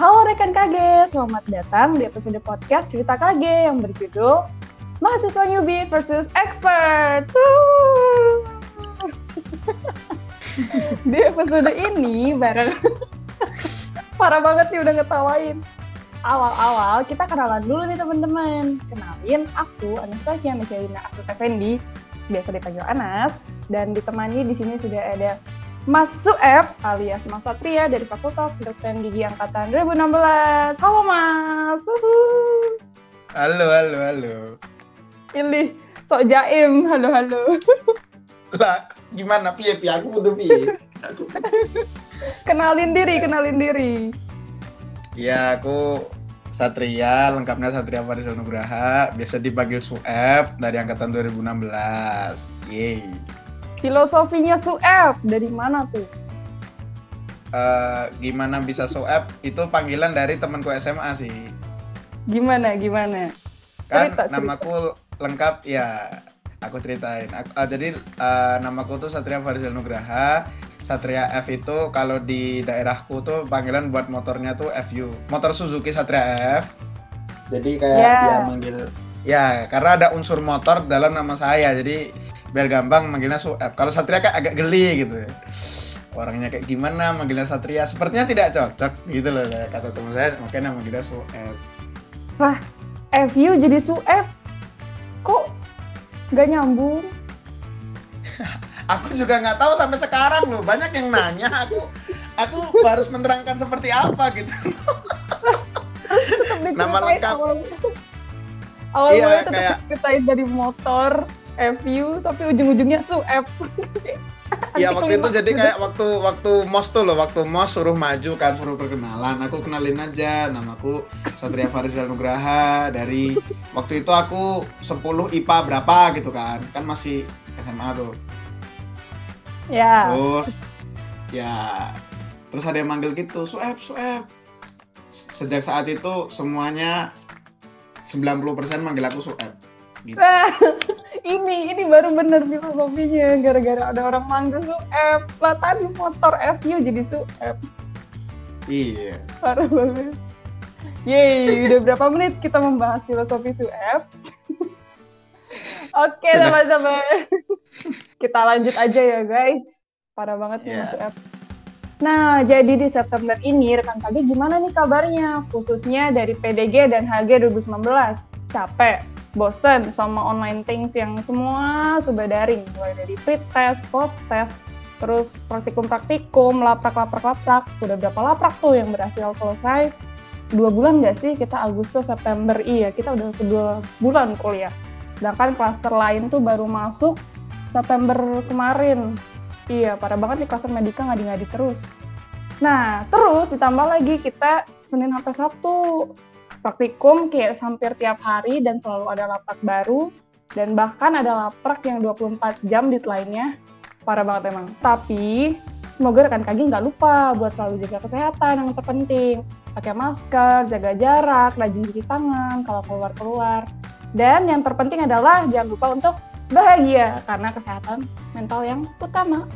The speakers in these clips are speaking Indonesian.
Halo rekan KG, selamat datang di episode podcast Cerita KG yang berjudul Mahasiswa Newbie versus Expert. di episode ini bareng parah banget nih udah ngetawain. Awal-awal kita kenalan dulu nih teman-teman. Kenalin aku Anastasia Michelina Asut Effendi, biasa dipanggil Anas dan ditemani di sini sudah ada Mas Sueb alias Mas Satria dari Fakultas Kedokteran Gigi Angkatan 2016. Halo Mas. Uhu. Halo, halo, halo. Ini sok jaim. Halo, halo. Lah, gimana piye piye aku kudu piye? Aku kenalin diri, kenalin diri. Ya, aku Satria, lengkapnya Satria Farisal Nugraha, biasa dipanggil Sueb dari angkatan 2016. Yeay. Filosofinya Sueb dari mana tuh? Eh, gimana bisa Sueb? Itu panggilan dari temanku SMA sih. Gimana, gimana? Kan Cerita, cerita. namaku lengkap ya aku ceritain. Aku- eh, jadi eh, namaku tuh Satria Farisal Nugraha. Satria F itu kalau di daerahku tuh panggilan buat motornya tuh FU. Motor Suzuki Satria F. Jadi kayak Ya. dia manggil ya karena ada unsur motor dalam nama saya. Jadi biar gampang manggilnya Sueb. Kalau Satria kan agak geli gitu. Orangnya kayak gimana manggilnya Satria? Sepertinya tidak cocok gitu loh kata teman saya makanya manggilnya Sueb. FU jadi Sueb. Kok nggak nyambung? Aku juga nggak tahu sampai sekarang loh. Banyak yang nanya. Aku aku harus menerangkan seperti apa gitu. Nama lengkap. Awal, awal Iya, mulanya tetap kayak- dari motor, FU, tapi ujung-ujungnya Sueb. Iya waktu itu jadi kayak waktu waktu mos tuh loh, waktu mos suruh maju kan suruh perkenalan. Aku kenalin aja namaku Satria Farizal Nugraha dari waktu itu aku 10 IPA berapa gitu kan. Kan masih SMA tuh. Ya. Terus ya terus ada yang manggil gitu, Sueb, Sueb. Sejak saat itu semuanya 90% manggil aku Sueb. Gitu. Ini ini baru bener filosofinya gara-gara ada orang manggil Sueb. Lah tadi motor FU jadi Sueb. Iya. Parah banget. Yeay, udah berapa menit kita membahas filosofi Sueb? Oke, Sudah. teman-teman. kita lanjut aja ya, guys. Parah banget nih Iya. Sueb. Nah, jadi di September ini rekan KG gimana nih kabarnya? Khususnya dari PDG dan HG 2019. Capek, bosen sama online things yang semua serba daring. Mulai dari pre-test, post-test, terus praktikum-praktikum, laprak-laprak-laprak. Udah berapa laprak tuh yang berhasil selesai? Dua bulan nggak sih kita Agustus, September? Iya, kita udah kedua bulan kuliah. Sedangkan klaster lain tuh baru masuk September kemarin. Iya, parah banget nih klaster medika ngadi-ngadi terus. Nah, terus ditambah lagi kita Senin sampai Sabtu praktikum kayak hampir tiap hari dan selalu ada laprak baru dan bahkan ada laprak yang 24 jam deadline-nya. Parah banget emang. Tapi semoga rekan kaki nggak lupa buat selalu jaga kesehatan yang terpenting. Pakai masker, jaga jarak, rajin cuci tangan kalau keluar-keluar. Dan yang terpenting adalah jangan lupa untuk bahagia karena kesehatan mental yang utama.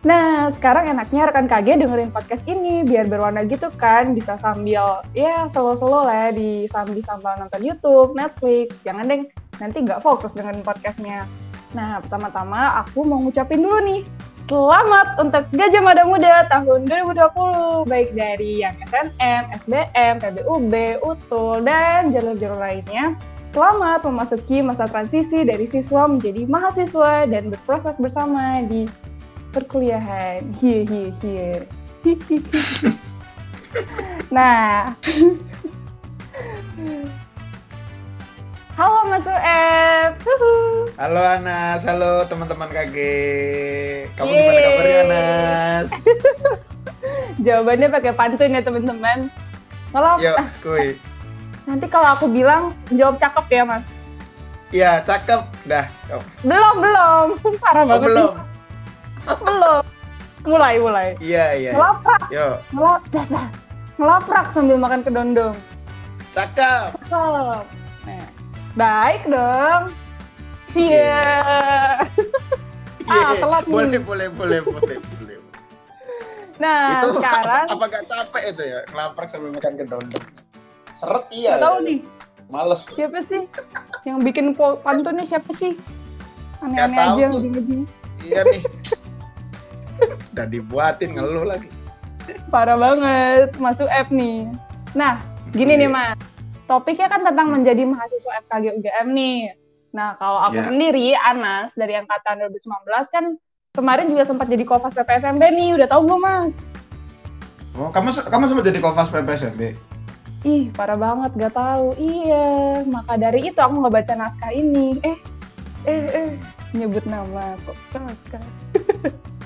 Nah, sekarang enaknya rekan KG dengerin podcast ini biar berwarna gitu kan, bisa sambil ya selo-selo lah ya di sambil sambil nonton YouTube, Netflix. Jangan deng, nanti nggak fokus dengerin podcastnya. Nah, pertama-tama aku mau ngucapin dulu nih, selamat untuk Gajah Mada Muda tahun 2020, baik dari yang SNM, SBM, PBUB, UTUL, dan jalur-jalur lainnya. Selamat memasuki masa transisi dari siswa menjadi mahasiswa dan berproses bersama di perkuliahan. Hie hie hie. nah. Halo Mas Uep. Huhu. Halo Anas, halo teman-teman KG. Kamu Yeay. gimana kabarnya Anas? Jawabannya pakai pantun ya teman-teman. Kalau ah, skuy. nanti kalau aku bilang jawab cakep ya Mas. Iya, cakep. Dah. Oh, Belum belum. Parah oh, banget. nih. Belum. Mulai mulai. Iya, iya. Ngelaprak, Yuk, ngelap, dah, dah. ngelaprak sambil makan kedondong. cakep. Cakep. Nah, baik dong. Iya. Ah, Iya, telat nih. boleh, boleh, boleh, boleh. Nah, itu sekarang apa gak capek itu ya ngelaprak sambil makan kedondong seret iya nggak tahu ya. nih males siapa sih yang bikin pantunnya siapa sih? Aneh-aneh aja ujung-ujungnya. iya nih udah dibuatin ngeluh lagi Parah banget, masuk app nih. Nah, gini nih mas, topiknya kan tentang menjadi mahasiswa FKG UGM nih. Nah, kalau aku Iya. sendiri, Anas, dari angkatan 2019 kan kemarin juga sempat jadi kofas PPSMB nih, udah tahu gue mas? oh kamu kamu sempat jadi kofas PPSMB Ih, parah banget, gak tahu. Iya, maka dari itu aku nggak baca naskah ini. Eh, eh, eh, nyebut nama kok naskah.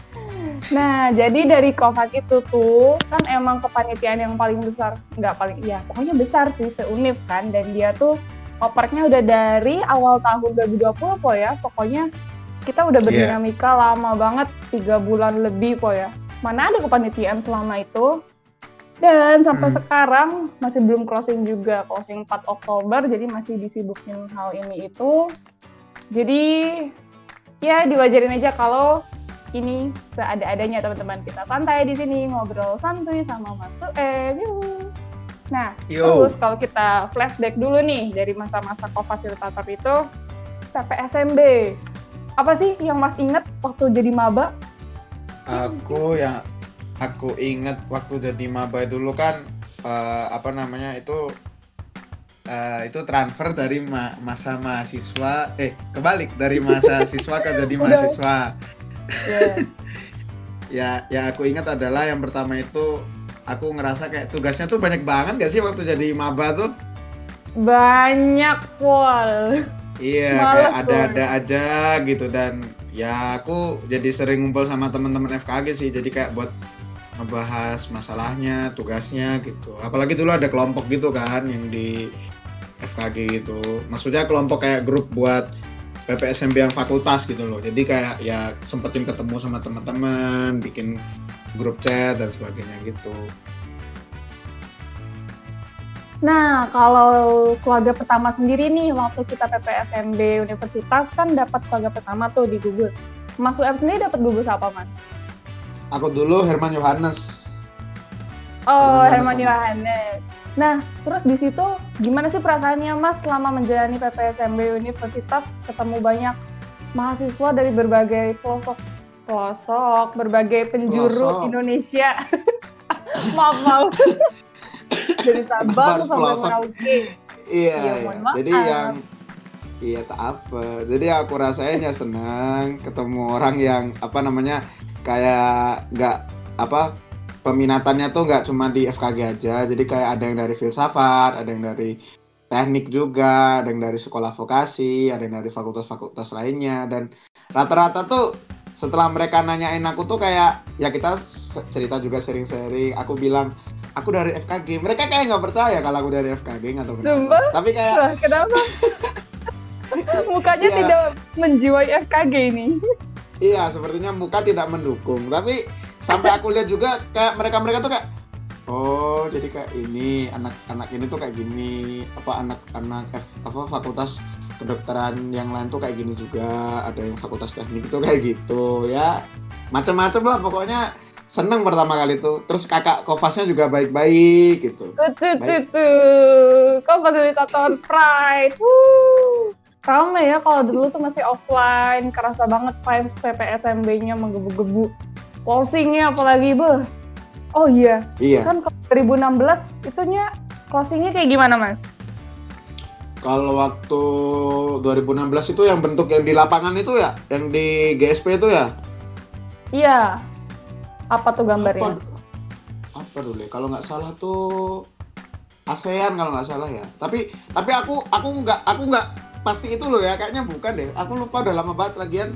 nah, jadi dari Kovac itu tuh kan emang kepanitiaan yang paling besar, nggak paling, ya pokoknya besar sih seunif kan. Dan dia tuh opernya udah dari awal tahun 2020 po ya. Pokoknya kita udah Iya. berdinamika lama banget, tiga bulan lebih po ya. Mana ada kepanitiaan selama itu? Dan sampai Hmm. sekarang masih belum closing juga, closing 4 Oktober, jadi masih disibukin hal ini itu. Jadi ya diwajarin aja kalau ini seada-adanya teman-teman kita santai di sini ngobrol santuy sama Mas Sueb. Yuh. Nah, Yo. terus kalau kita flashback dulu nih dari masa-masa co-fasilitator itu PPSMB. Apa sih yang Mas inget waktu jadi maba? aku yang aku inget waktu jadi maba dulu kan eh, apa namanya itu eh, itu transfer dari ma- masa mahasiswa eh kebalik dari masa siswa ke jadi mahasiswa Ya. ya ya aku ingat adalah yang pertama itu aku ngerasa kayak tugasnya tuh banyak banget gak sih waktu jadi maba tuh Banyak pol. iya Males kayak ada-ada aja gitu dan ya aku jadi sering ngumpul sama teman-teman FKG sih jadi kayak buat ngebahas masalahnya tugasnya gitu apalagi dulu ada kelompok gitu kan yang di FKG gitu maksudnya kelompok kayak grup buat PPSMB yang fakultas gitu loh jadi kayak ya sempetin ketemu sama teman-teman bikin grup chat dan sebagainya gitu Nah, kalau keluarga pertama sendiri nih, waktu kita PPSMB universitas kan dapat keluarga pertama tuh di gugus. Mas UF sendiri dapat gugus apa, Mas? aku dulu Herman Yohanes Oh, Herman Yohanes. Nah, terus di situ gimana sih perasaannya Mas selama menjalani PPSMB universitas ketemu banyak mahasiswa dari berbagai pelosok pelosok, berbagai penjuru Pelosok. Indonesia. maaf, maaf. dari Sabang sampai? Merauke. Iya, Iya, iya. maaf. jadi yang iya tak apa. Jadi aku rasain ya senang ketemu orang yang apa namanya kayak nggak apa peminatannya tuh nggak cuma di FKG aja. Jadi kayak ada yang dari filsafat, ada yang dari teknik juga, ada yang dari sekolah vokasi, ada yang dari fakultas-fakultas lainnya dan rata-rata tuh setelah mereka nanyain aku tuh kayak ya kita cerita juga sering-sering. Aku bilang aku dari FKG. Mereka kayak nggak percaya kalau aku dari FKG tahu kenapa. Sumpah? Tapi kayak Wah, kenapa? Mukanya Iya. tidak menjiwai FKG ini. iya sepertinya muka tidak mendukung. Tapi sampai aku lihat juga kayak mereka-mereka tuh kayak oh jadi kayak ini anak-anak ini tuh kayak gini apa anak-anak F- apa fakultas kedokteran yang lain tuh kayak gini juga ada yang fakultas teknik itu kayak gitu ya macam-macam lah pokoknya seneng pertama kali tuh terus kakak kofasnya juga baik-baik gitu Tuh, tuh. Kok fasilitator Pride. Wuh. Rame ya kalau dulu tuh masih offline, kerasa banget vibes PPSMB-nya menggebu-gebu. Closingnya apalagi, beh. Oh iya, iya kan kalau 2016 itunya closingnya kayak gimana, Mas? Kalau waktu 2016 itu yang bentuk yang di lapangan itu ya, yang di GSP itu ya. Iya. Apa tuh gambarnya? Apa, apa dulu ya? Kalau nggak salah tuh ASEAN kalau nggak salah ya. Tapi tapi aku aku nggak aku nggak pasti itu loh ya. Kayaknya bukan deh. Aku lupa udah lama banget lagian.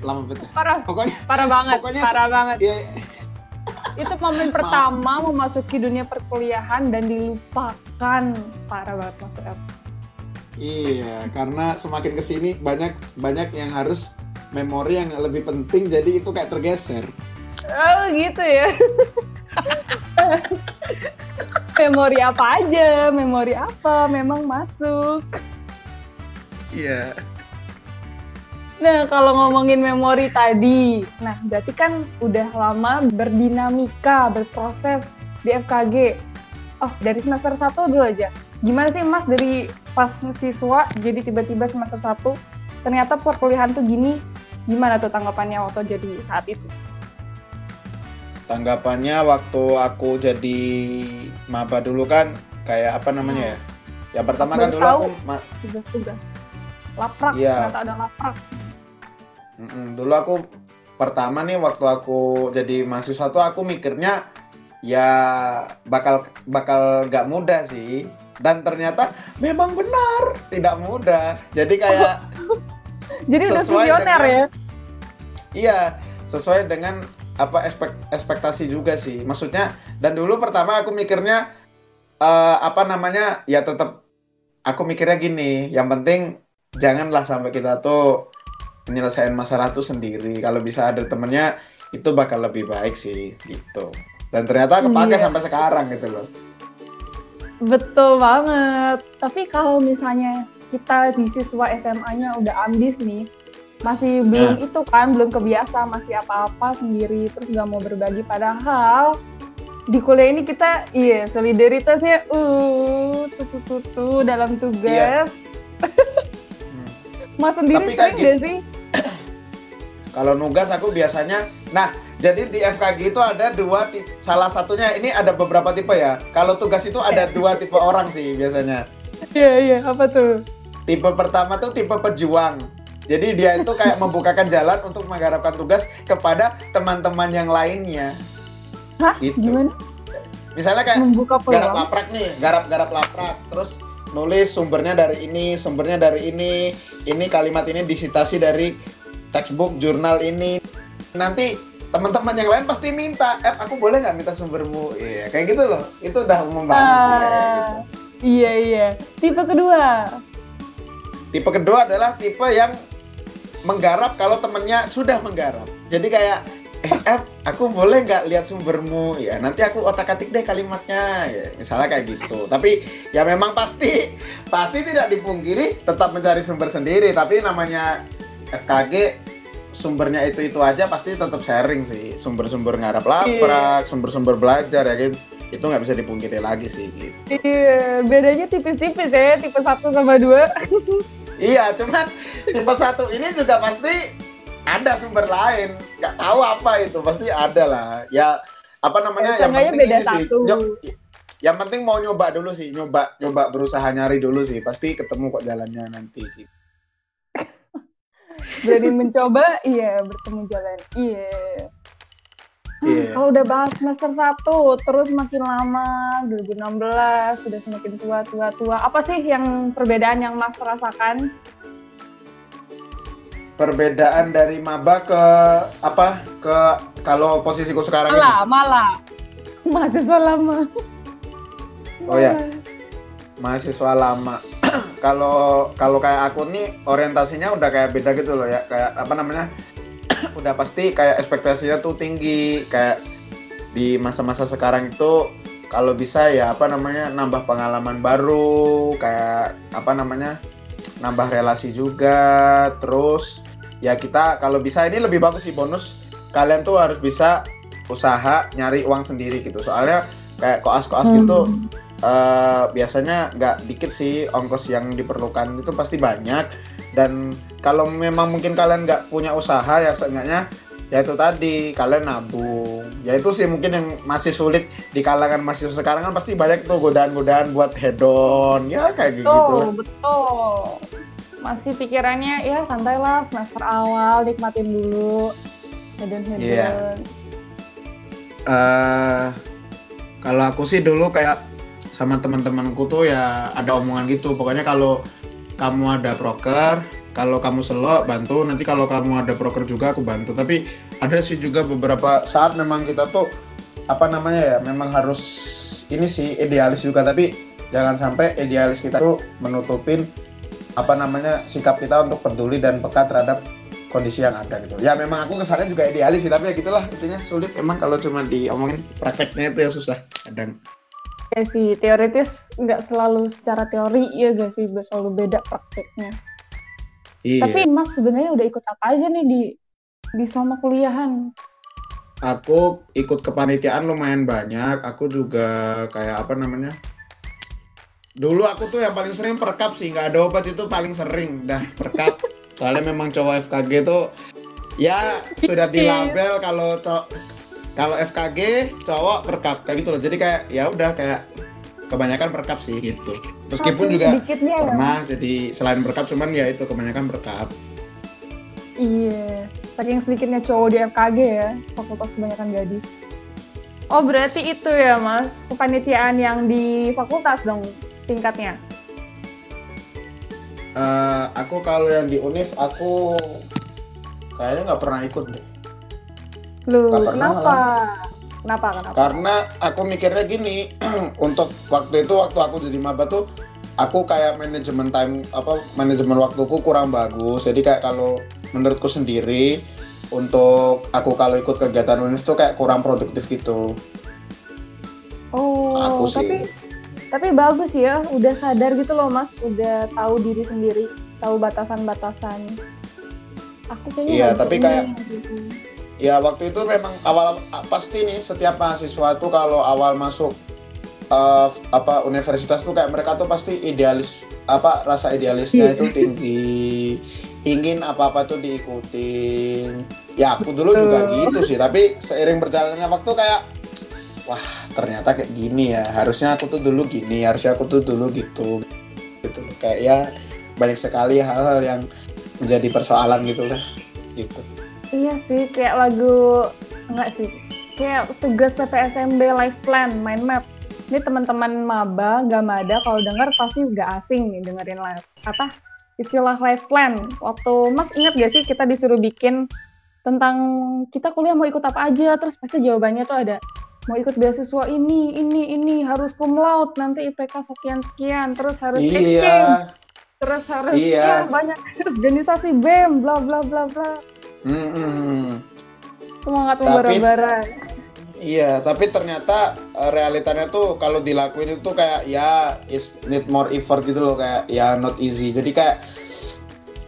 Lama banget. ya. Parah, Pokoknya parah banget, Pokoknya- parah banget. ya itu momen pertama memasuki dunia perkuliahan dan dilupakan parah banget masuk F. iya, karena semakin ke sini banyak banyak yang harus memori yang lebih penting jadi itu kayak tergeser. Oh gitu ya. memori apa aja, memori apa memang masuk. Iya. Nah, kalau ngomongin memori tadi, nah berarti kan udah lama berdinamika, berproses di FKG. Oh, dari semester 1 dulu aja. Gimana sih Mas dari pas siswa jadi tiba-tiba semester 1 ternyata perkuliahan tuh gini, gimana tuh tanggapannya waktu jadi saat itu? Tanggapannya waktu aku jadi maba dulu kan kayak apa namanya ya? Ya pertama kan dulu aku tugas-tugas laprak, iya. ternyata ada laprak. Mm-mm. Dulu aku pertama nih waktu aku jadi mahasiswa tuh aku mikirnya ya bakal bakal gak mudah sih. Dan ternyata memang benar tidak mudah. Jadi kayak jadi udah visioner ya? Iya sesuai dengan apa ekspek, ekspektasi juga sih. Maksudnya dan dulu pertama aku mikirnya uh, apa namanya ya tetap aku mikirnya gini. Yang penting janganlah sampai kita tuh penyelesaian masalah tuh sendiri kalau bisa ada temennya itu bakal lebih baik sih gitu dan ternyata kepake iya. sampai sekarang gitu loh betul banget tapi kalau misalnya kita di siswa SMA-nya udah ambis nih masih belum nah. itu kan belum kebiasa masih apa-apa sendiri terus nggak mau berbagi padahal di kuliah ini kita iya solidaritasnya uh tuh tuh tuh, dalam tugas iya. hmm. mas sendiri sering gak sih kalau nugas aku biasanya, nah jadi di FKG itu ada dua, salah satunya ini ada beberapa tipe ya. Kalau tugas itu ada dua tipe orang sih biasanya. Iya iya apa tuh? Tipe pertama tuh tipe pejuang. Jadi dia itu kayak membukakan jalan untuk menggarapkan tugas kepada teman-teman yang lainnya. Hah? Gitu. Gimana? Misalnya kayak Membuka garap laprak nih, garap-garap laprak, terus nulis sumbernya dari ini, sumbernya dari ini, ini kalimat ini disitasi dari textbook jurnal ini. Nanti teman-teman yang lain pasti minta eh aku boleh nggak minta sumbermu? Iya kayak gitu loh. Itu udah umum banget sih kayak gitu. iya iya. Tipe kedua. Tipe kedua adalah tipe yang menggarap kalau temennya sudah menggarap. Jadi kayak eh aku boleh nggak lihat sumbermu? Ya nanti aku otak atik deh kalimatnya. Ya misalnya kayak gitu. Tapi ya memang pasti pasti tidak dipungkiri tetap mencari sumber sendiri. Tapi namanya FKG sumbernya itu itu aja pasti tetap sharing sih sumber-sumber ngarap laprak, yeah. sumber-sumber belajar ya gitu itu nggak bisa dipungkiri lagi sih gitu. Iya, bedanya tipis-tipis ya, tipe satu sama dua. iya, cuman tipe satu ini juga pasti ada sumber lain, nggak tahu apa itu pasti ada lah. Ya apa namanya? yang penting beda ini satu. sih. Yang penting mau nyoba dulu sih, nyoba nyoba berusaha nyari dulu sih, pasti ketemu kok jalannya nanti. Gitu berani mencoba iya bertemu jalan iya Yeah. Kalau udah bahas semester 1, terus makin lama, 2016, sudah semakin tua, tua, tua. Apa sih yang perbedaan yang Mas rasakan? Perbedaan dari maba ke apa? Ke kalau posisiku sekarang malah, ini? Malah, mahasiswa lama. Oh ya, mahasiswa lama kalau kalau kayak aku nih orientasinya udah kayak beda gitu loh ya. Kayak apa namanya udah pasti kayak ekspektasinya tuh tinggi. Kayak di masa-masa sekarang itu kalau bisa ya apa namanya nambah pengalaman baru. Kayak apa namanya nambah relasi juga. Terus ya kita kalau bisa ini lebih bagus sih bonus. Kalian tuh harus bisa usaha nyari uang sendiri gitu. Soalnya kayak koas-koas gitu hmm uh, biasanya nggak dikit sih ongkos yang diperlukan. Itu pasti banyak. Dan kalau memang mungkin kalian nggak punya usaha ya seenggaknya ya itu tadi kalian nabung. Ya itu sih mungkin yang masih sulit di kalangan mahasiswa sekarang kan pasti banyak tuh godaan-godaan buat hedon. Ya kayak gitu. Betul betul. Masih pikirannya ya santai lah semester awal nikmatin dulu. Hedon hedon yeah. uh, kalau aku sih dulu kayak sama teman-temanku tuh ya ada omongan gitu. Pokoknya kalau kamu ada proker kalau kamu selok bantu. Nanti kalau kamu ada proker juga aku bantu. Tapi ada sih juga beberapa saat memang kita tuh apa namanya ya memang harus ini sih idealis juga. Tapi jangan sampai idealis kita tuh menutupin apa namanya sikap kita untuk peduli dan peka terhadap kondisi yang ada gitu. Ya memang aku kesannya juga idealis sih tapi ya gitulah intinya sulit. Emang kalau cuma diomongin prakteknya itu ya susah kadang Ya sih, teoritis nggak selalu secara teori ya gak sih, selalu beda prakteknya. Iya. Tapi Mas sebenarnya udah ikut apa aja nih di di selama kuliahan? Aku ikut kepanitiaan lumayan banyak. Aku juga kayak apa namanya? Dulu aku tuh yang paling sering perkap sih, nggak ada obat itu paling sering. Dah perkap. Soalnya memang cowok FKG tuh ya sudah dilabel kalau cowok kalau FKG cowok perkap kayak gitu loh. Jadi kayak ya udah kayak kebanyakan perkap sih gitu. Meskipun Saking juga sedikitnya ya, pernah jadi selain perkap cuman ya itu kebanyakan perkap. Iya, saking sedikitnya cowok di FKG ya, fakultas kebanyakan gadis. Oh berarti itu ya mas, kepanitiaan yang di fakultas dong tingkatnya? Eh, aku kalau yang di Unif aku kayaknya nggak pernah ikut deh. Pernah kenapa? Kenapa? Kenapa? Karena aku mikirnya gini, untuk waktu itu waktu aku jadi maba tuh aku kayak manajemen time apa manajemen waktuku kurang bagus. Jadi kayak kalau menurutku sendiri untuk aku kalau ikut kegiatan Unif tuh kayak kurang produktif gitu. Oh, aku sih. tapi tapi bagus ya, udah sadar gitu loh mas, udah tahu diri sendiri, tahu batasan-batasan. Aku kayaknya Iya, tapi kayak- gitu. Ya waktu itu memang awal pasti nih setiap mahasiswa tuh kalau awal masuk eh, apa universitas tuh kayak mereka tuh pasti idealis apa rasa idealisnya Iya. itu tinggi. Ingin apa apa tuh diikutin. Ya aku dulu juga gitu sih tapi seiring berjalannya waktu kayak wah ternyata kayak gini ya. Harusnya aku tuh dulu gini harusnya aku tuh dulu gitu. Gitu. Kayak ya banyak sekali hal-hal yang menjadi persoalan gitu lah. Gitu Iya sih, kayak lagu enggak sih, kayak tugas PPSMB life plan, mind map. Ini teman-teman maba, gak mada, kalau denger pasti udah asing nih dengerin live. Apa istilah life plan? Waktu Mas ingat gak sih kita disuruh bikin tentang kita kuliah mau ikut apa aja, terus pasti jawabannya tuh ada mau ikut beasiswa ini, ini, ini, harus cum laude, nanti IPK sekian-sekian, terus harus exchange, iya terus harus Iya. ya, banyak organisasi BEM, bla bla bla bla. Hmm. Semangat membara-bara. Iya, tapi ternyata eh, realitanya tuh kalau dilakuin itu kayak ya is need more effort gitu loh kayak ya not easy. Jadi kayak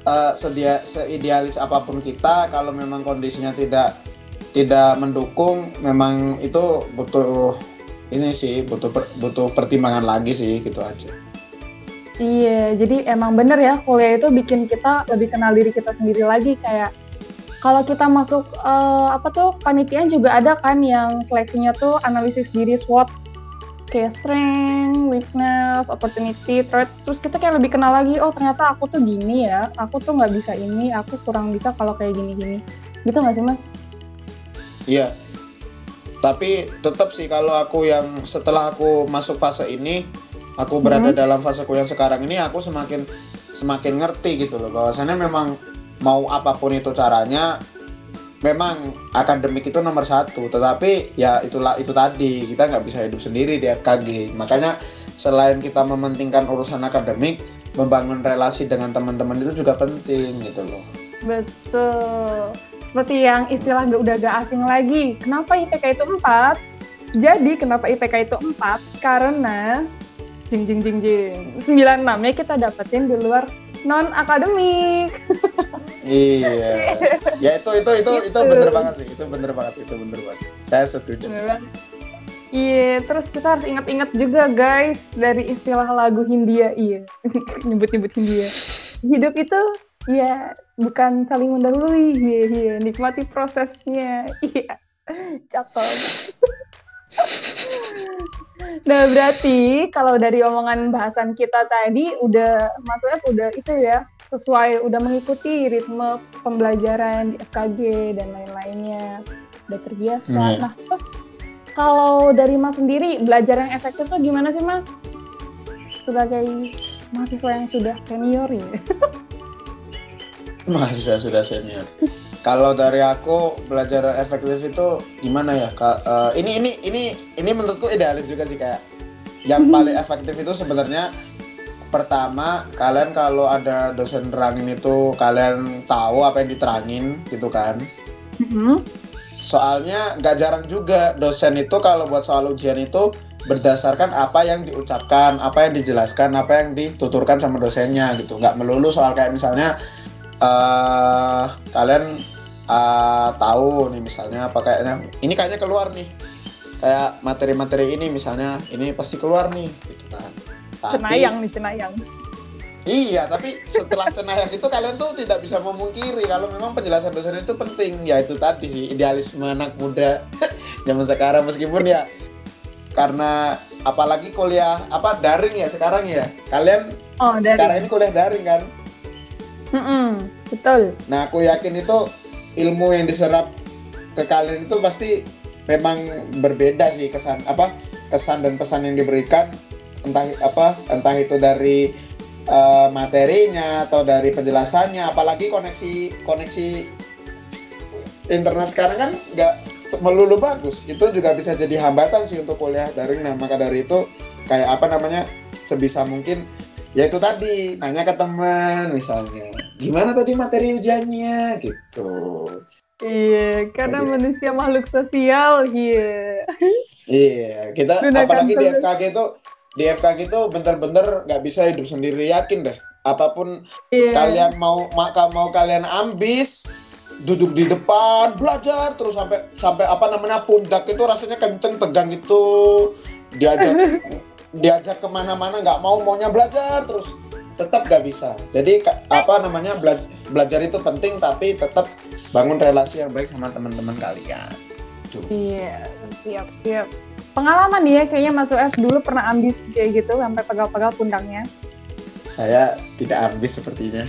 eh, sedia seidealis apa pun kita kalau memang kondisinya tidak tidak mendukung memang itu butuh ini sih butuh per- butuh pertimbangan lagi sih gitu aja. Iya, jadi emang bener ya kuliah itu bikin kita lebih kenal diri kita sendiri lagi kayak kalau kita masuk eh, apa tuh panitiaan juga ada kan yang seleksinya tuh analisis diri SWOT kayak strength, weakness, opportunity, threat. Terus kita kayak lebih kenal lagi, oh ternyata aku tuh gini ya, aku tuh nggak bisa ini, aku kurang bisa kalau kayak gini-gini. Gitu nggak sih mas? Iya. Tapi tetap sih kalau aku yang setelah aku masuk fase ini, aku berada dalam faseku yang sekarang ini, aku semakin semakin ngerti gitu loh bahwasannya memang mau apa pun itu caranya, memang akademik itu nomor satu. Tetapi ya itulah itu tadi kita nggak bisa hidup sendiri di FKG. Makanya selain kita mementingkan urusan akademik, membangun relasi dengan teman-teman itu juga penting gitu loh. Betul. Seperti yang istilah gak, udah gak asing lagi. Kenapa IPK itu 4? Jadi kenapa IPK itu 4? Karena jing jing jing jing. 96 nya kita dapetin di luar non akademik. Iya. ya itu itu itu itu Gitu. bener banget sih. Itu bener banget. Itu bener banget. Saya setuju. Iya, terus kita harus ingat-ingat juga guys dari istilah lagu Hindia. Iya, nyebut-nyebut Hindia. Hidup itu ya bukan saling mendahului, iya, iya. nikmati prosesnya. Iya, cakep. Nah, berarti kalau dari omongan bahasan kita tadi udah maksudnya udah itu ya sesuai udah mengikuti ritme pembelajaran di FKG dan lain-lainnya udah terbiasa. Iya. Nah, terus kalau dari Mas sendiri belajar yang efektif tuh gimana sih Mas? Sebagai mahasiswa yang sudah senior ya. Mahasiswa sudah senior. Kalau dari aku belajar efektif itu gimana ya? Ka- eh, ini ini ini ini menurutku idealis juga sih kayak yang paling efektif itu sebenarnya pertama kalian kalau ada dosen nerangin itu kalian tahu apa yang diterangin gitu kan. Mhm. Soalnya nggak jarang juga dosen itu kalau buat soal ujian itu berdasarkan apa yang diucapkan, apa yang dijelaskan, apa yang dituturkan sama dosennya gitu. Nggak melulu soal kayak misalnya uh, kalian uh, tahu nih misalnya apa kayaknya. Ini kayaknya keluar nih. Kayak materi-materi ini misalnya ini pasti keluar nih gitu kan. Tapi, cenayang nih cenayang. Iya tapi setelah cenayang itu kalian tuh tidak bisa memungkiri kalau memang penjelasan dosen itu penting. Ya itu tadi sih idealisme anak muda zaman sekarang. Meskipun ya karena apalagi kuliah apa daring ya sekarang ya? Kalian oh, sekarang ini kuliah daring kan mm -mm, betul. Nah aku yakin itu ilmu yang diserap ke kalian itu pasti memang berbeda sih kesan apa kesan dan pesan yang diberikan. Entah apa entah itu dari uh, materinya atau dari penjelasannya. Apalagi koneksi koneksi internet sekarang kan nggak melulu bagus. Itu juga bisa jadi hambatan sih untuk kuliah daring. Nah maka dari itu kayak apa namanya sebisa mungkin ya itu tadi nanya ke teman misalnya gimana tadi materi ujiannya gitu Iya, karena Jadi, manusia makhluk sosial, iya. Iya, kita Gunakan apalagi di FKG itu di FKG itu bener-bener nggak bisa hidup sendiri yakin deh. Apa pun iya. kalian mau maka mau kalian ambis, duduk di depan belajar terus sampai sampai apa namanya pundak itu rasanya kenceng tegang itu diajak diajak ke mana-mana nggak mau maunya belajar terus tetap gak bisa. Jadi apa namanya bela belajar itu penting tapi tetap bangun relasi yang baik sama teman-teman kalian. Tuh. Iya, siap siap. Pengalaman ya kayaknya masuk S dulu pernah ambis kayak gitu sampai pegal-pegal pundaknya. Saya tidak ambis sepertinya.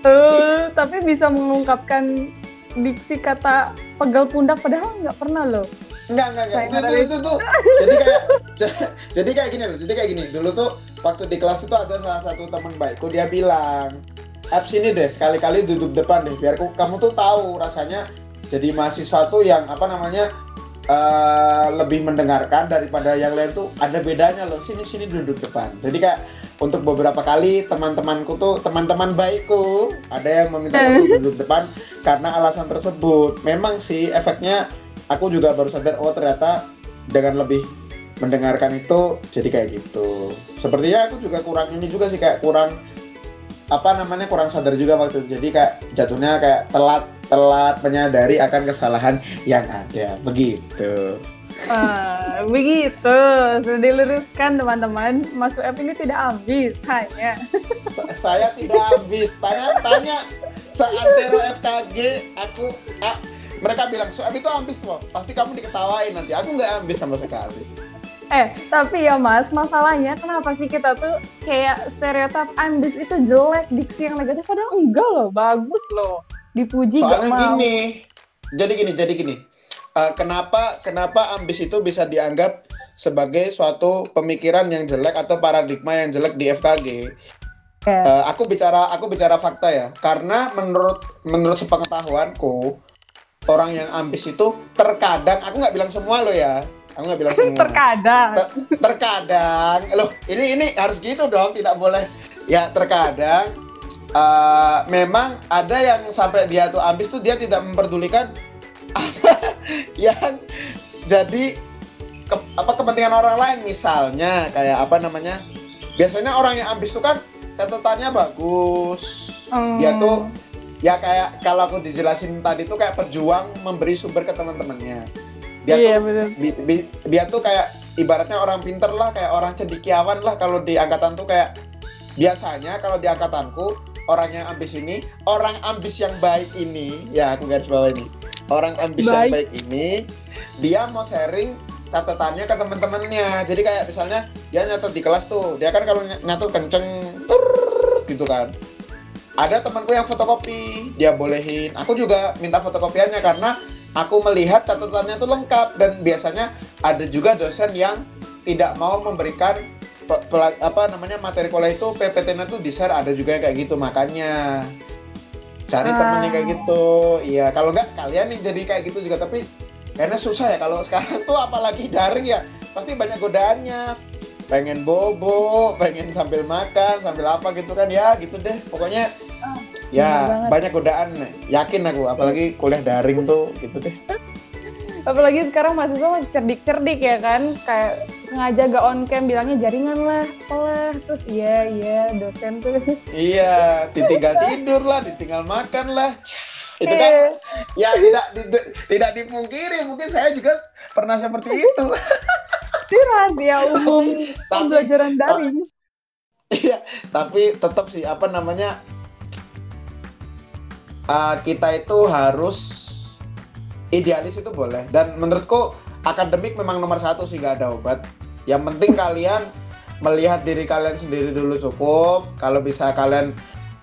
Uh, tapi bisa mengungkapkan diksi kata pegal pundak padahal nggak pernah loh. Enggak, enggak, enggak. Itu, itu, itu, tuh. jadi kayak jadi kayak gini loh. Jadi kayak gini. Dulu tuh waktu di kelas itu ada salah satu teman baikku dia bilang apps ini deh sekali-kali duduk depan deh biar kamu tuh tahu rasanya jadi mahasiswa tuh yang apa namanya uh, lebih mendengarkan daripada yang lain tuh ada bedanya loh sini sini duduk depan jadi kayak untuk beberapa kali teman-temanku tuh teman-teman baikku ada yang meminta aku duduk depan karena alasan tersebut memang sih efeknya aku juga baru sadar oh ternyata dengan lebih mendengarkan itu jadi kayak gitu sepertinya aku juga kurang ini juga sih kayak kurang apa namanya kurang sadar juga waktu itu jadi kayak jatuhnya kayak telat telat menyadari akan kesalahan yang ada begitu Uh, begitu, sudah diluruskan teman-teman. Masuk app ini tidak habis, hanya. saya tidak habis. Tanya, tanya seantero FKG, aku, ah, mereka bilang, so itu habis tuh. Pasti kamu diketawain nanti. Aku nggak habis sama sekali. Eh, tapi ya mas, masalahnya kenapa sih kita tuh kayak stereotip ambis itu jelek, diksi yang negatif, padahal enggak loh, bagus loh. Dipuji Soalnya gak mau. gini, jadi gini, jadi gini. Uh, kenapa kenapa ambis itu bisa dianggap sebagai suatu pemikiran yang jelek atau paradigma yang jelek di FKG? Uh, eh, aku bicara aku bicara fakta ya, karena menurut menurut sepengetahuanku orang yang ambis itu terkadang aku nggak bilang semua loh ya Aku nggak bilang semua. terkadang. Ter terkadang. Loh, ini ini harus gitu dong, tidak boleh. Ya, terkadang uh, memang ada yang sampai dia tuh ambis tuh dia tidak memperdulikan yang jadi ke, apa kepentingan orang lain misalnya kayak apa namanya biasanya orang yang ambis tuh kan catatannya bagus hmm. dia tuh ya kayak kalau aku dijelasin tadi tuh kayak pejuang memberi sumber ke teman-temannya. Dia iya, tuh Bi, bi, dia tuh kayak ibaratnya orang pinter lah kayak orang cendikiawan lah kalau di angkatan tuh kayak biasanya kalau di angkatanku orang yang ambis ini orang ambis yang baik ini ya aku garis bawah ini. Orang ambis baik. yang baik. ini dia mau sharing catatannya ke teman-temannya. Jadi kayak misalnya dia nyatet di kelas tuh dia kan kalau nyatet kenceng tur, gitu kan ada temanku yang fotokopi dia bolehin. Aku juga minta fotokopiannya karena aku melihat catatannya itu lengkap dan biasanya ada juga dosen yang tidak mau memberikan apa namanya materi kuliah itu PPT-nya tuh di share ada juga yang kayak gitu. Makanya cari ah. temennya kayak gitu. Iya kalau nggak kalian yang jadi kayak gitu juga tapi karena susah ya. Kalau sekarang tuh apalagi daring ya pasti banyak godaannya. Pengen bobo pengen sambil makan sambil apa gitu kan. Ya gitu deh. Pokoknya ya banyak godaan. Yakin aku apalagi kuliah daring tuh gitu deh. Apalagi sekarang mahasiswa cerdik-cerdik ya kan? Kayak sengaja gak on cam bilangnya jaringan lah lah terus iya iya dosen tuh. Iya ditinggal tidur lah ditinggal makan lah. Itu kan eh. ya tidak tidak, tidak dipungkiri mungkin saya juga pernah seperti itu. Sih rahasia umum tapi, pembelajaran daring. Iya tapi tetap sih apa namanya uh, kita itu harus idealis itu boleh. Dan menurutku akademik memang nomor satu sih gak ada obat. Yang penting kalian melihat diri kalian sendiri dulu cukup. Kalau bisa kalian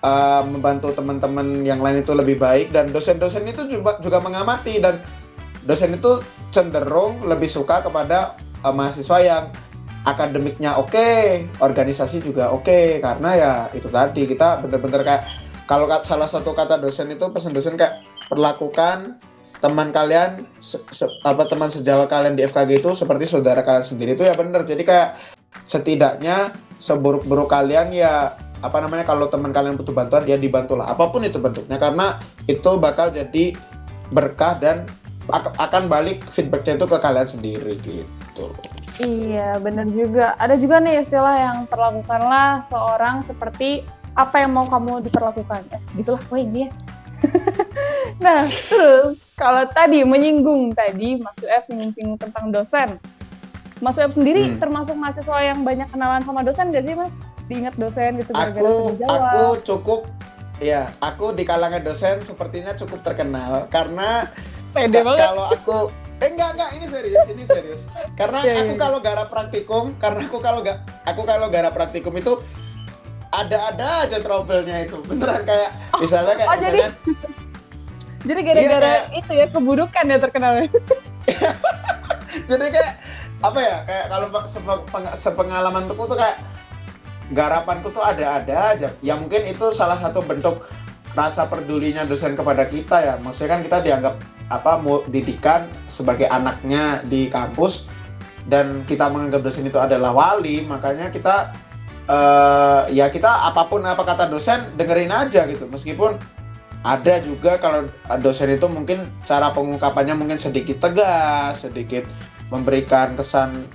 uh, membantu teman-teman yang lain itu lebih baik. Dan dosen-dosen itu juga juga mengamati. Dan dosen itu cenderung lebih suka kepada uh, mahasiswa yang akademiknya oke, okay, organisasi juga oke. Okay, karena ya itu tadi kita bener-bener kayak kalau salah satu kata dosen itu pesan dosen kayak perlakukan teman kalian se, se, apa teman sejawat kalian di FKG itu seperti saudara kalian sendiri. Itu ya benar jadi kayak setidaknya seburuk-buruk kalian ya apa namanya kalau teman kalian butuh bantuan dia dibantu lah apa pun itu bentuknya. Karena itu bakal jadi berkah dan akan balik feedbacknya itu ke kalian sendiri gitu. Iya benar juga. Ada juga nih istilah yang terlakukanlah seorang seperti apa yang mau kamu diperlakukan eh, gitulah oh ini ya nah, terus kalau tadi menyinggung tadi Mas UF menyinggung tentang dosen. Mas UF sendiri hmm. termasuk mahasiswa yang banyak kenalan sama dosen gak sih Mas? Diingat dosen gitu gara-gara Aku, aku cukup, ya aku di kalangan dosen sepertinya cukup terkenal karena Pede banget. kalau aku Eh enggak enggak ini serius ini serius. Karena yeah, aku yeah. kalau garap praktikum, karena aku kalau gak aku kalau garap praktikum itu ada-ada aja trouble-nya itu. Beneran kayak oh, misalnya kayak oh, misalnya jadi jadi gara-gara iya, kayak, itu ya keburukan ya terkenalnya. jadi kayak apa ya kayak kalau sepengalaman tuh tuh kayak garapanku tuh ada-ada aja. Ya mungkin itu salah satu bentuk rasa pedulinya dosen kepada kita ya. Maksudnya kan kita dianggap apa didikan sebagai anaknya di kampus dan kita menganggap dosen itu adalah wali, makanya kita uh, ya kita apa pun apa kata dosen dengerin aja gitu. Meskipun ada juga kalau dosen itu mungkin cara pengungkapannya mungkin sedikit tegas, sedikit memberikan kesan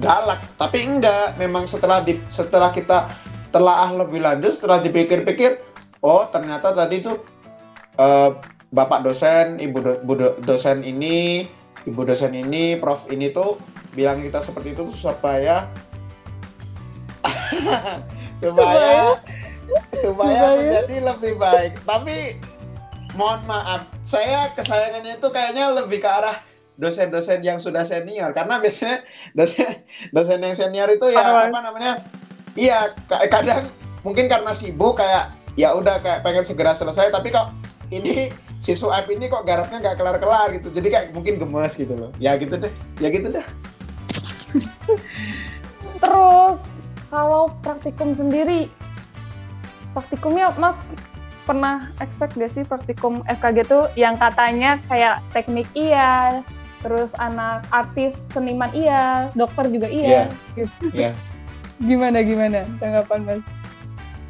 galak, tapi enggak, memang setelah di, setelah kita telah lebih lanjut, setelah dipikir-pikir, oh ternyata tadi tuh uh, bapak dosen, ibu, do, do, dosen ini, ibu dosen ini, prof ini tuh bilang kita seperti itu supaya supaya supaya menjadi lebih baik. Tapi mohon maaf, saya kesayangannya itu kayaknya lebih ke arah dosen-dosen yang sudah senior. Karena biasanya dosen dosen yang senior itu ya apa? namanya? Iya, kadang mungkin karena sibuk kayak ya udah kayak pengen segera selesai tapi kok ini si Suap ini kok garapnya nggak kelar-kelar gitu. Jadi kayak mungkin gemes gitu loh. Ya gitu deh ya gitu deh. Terus kalau praktikum sendiri praktikumnya Mas pernah expect gak sih praktikum FKG tuh yang katanya kayak teknik iya, terus anak artis seniman iya, dokter juga iya. Iya. Gitu. Yeah. gimana gimana tanggapan Mas?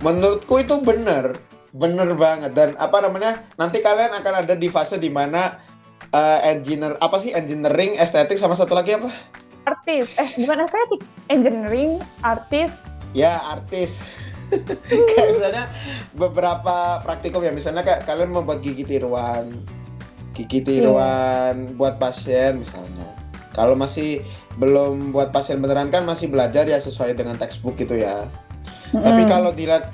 Menurutku itu bener, bener banget dan apa namanya nanti kalian akan ada di fase di mana uh, eh, engineer apa sih engineering, estetik sama satu lagi apa? Artis, eh bukan estetik, engineering, artis. Ya artis kayak misalnya beberapa praktikum ya misalnya kayak kalian membuat gigi tiruan gigi iya. tiruan hmm. buat pasien misalnya kalau masih belum buat pasien beneran kan masih belajar ya sesuai dengan textbook gitu ya hmm. tapi kalau dilihat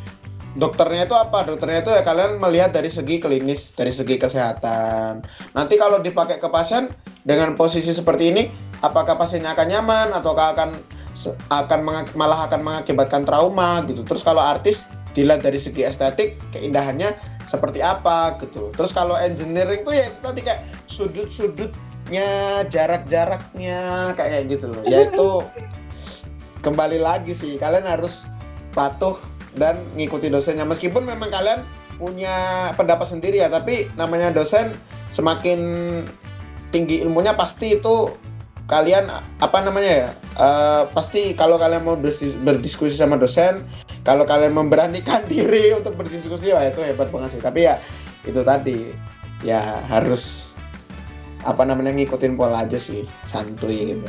dokternya itu apa dokternya itu ya kalian melihat dari segi klinis dari segi kesehatan nanti kalau dipakai ke pasien dengan posisi seperti ini apakah pasiennya akan nyaman ataukah akan akan malah akan mengakibatkan trauma gitu. Terus kalau artis dilihat dari segi estetik keindahannya seperti apa gitu. Terus kalau engineering tuh ya itu tadi kayak sudut-sudutnya, jarak-jaraknya kayak gitu loh. Yaitu kembali lagi sih kalian harus patuh dan ngikuti dosennya. Meskipun memang kalian punya pendapat sendiri ya tapi namanya dosen semakin tinggi ilmunya pasti itu kalian apa namanya ya uh, pasti kalau kalian mau berdiskusi sama dosen kalau kalian memberanikan diri untuk berdiskusi wah itu hebat banget sih. Tapi ya itu tadi. Ya harus apa namanya ngikutin pola aja sih santuy gitu.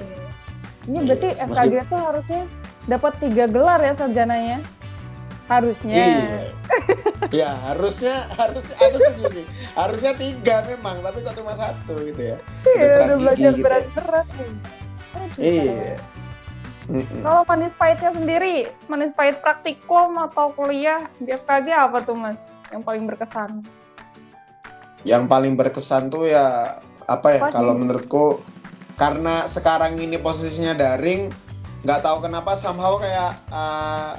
Ini berarti Iya, FKG tuh harusnya dapat tiga gelar ya sarjananya. Harusnya. Iya. ya harusnya harusnya aku setuju sih. Harusnya tiga memang, tapi kok cuma satu gitu ya. Iya, udah belajar gitu ya. berat-berat nih. Aduh, Iya. Kalau manis pahitnya sendiri, manis pahit praktikum atau kuliah di FKG apa tuh mas? Yang paling berkesan? Yang paling berkesan tuh ya apa ya? Kalau menurutku karena sekarang ini posisinya daring, nggak tahu kenapa somehow kayak uh,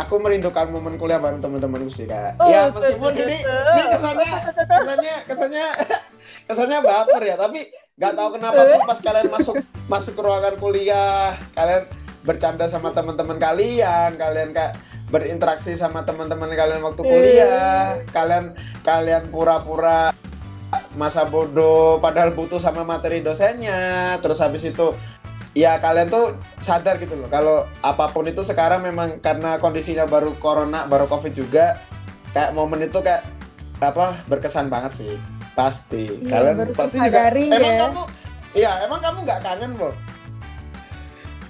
aku merindukan momen kuliah bareng teman-temanku sih kayak. Oh, ya meskipun ini ini kesannya kesannya kesannya kesannya baper ya, tapi nggak tahu kenapa tuh pas kalian masuk masuk ke ruangan kuliah, kalian bercanda sama teman-teman kalian, kalian kayak berinteraksi sama teman-teman kalian waktu kuliah, kalian kalian pura-pura masa bodoh padahal butuh sama materi dosennya, terus habis itu ya kalian tuh sadar gitu loh kalau apa pun itu sekarang memang karena kondisinya baru corona, baru covid juga kayak momen itu kayak apa berkesan banget sih pasti Iya, kalian baru pasti juga tersadari emang ya. kamu iya emang kamu nggak kangen Bo?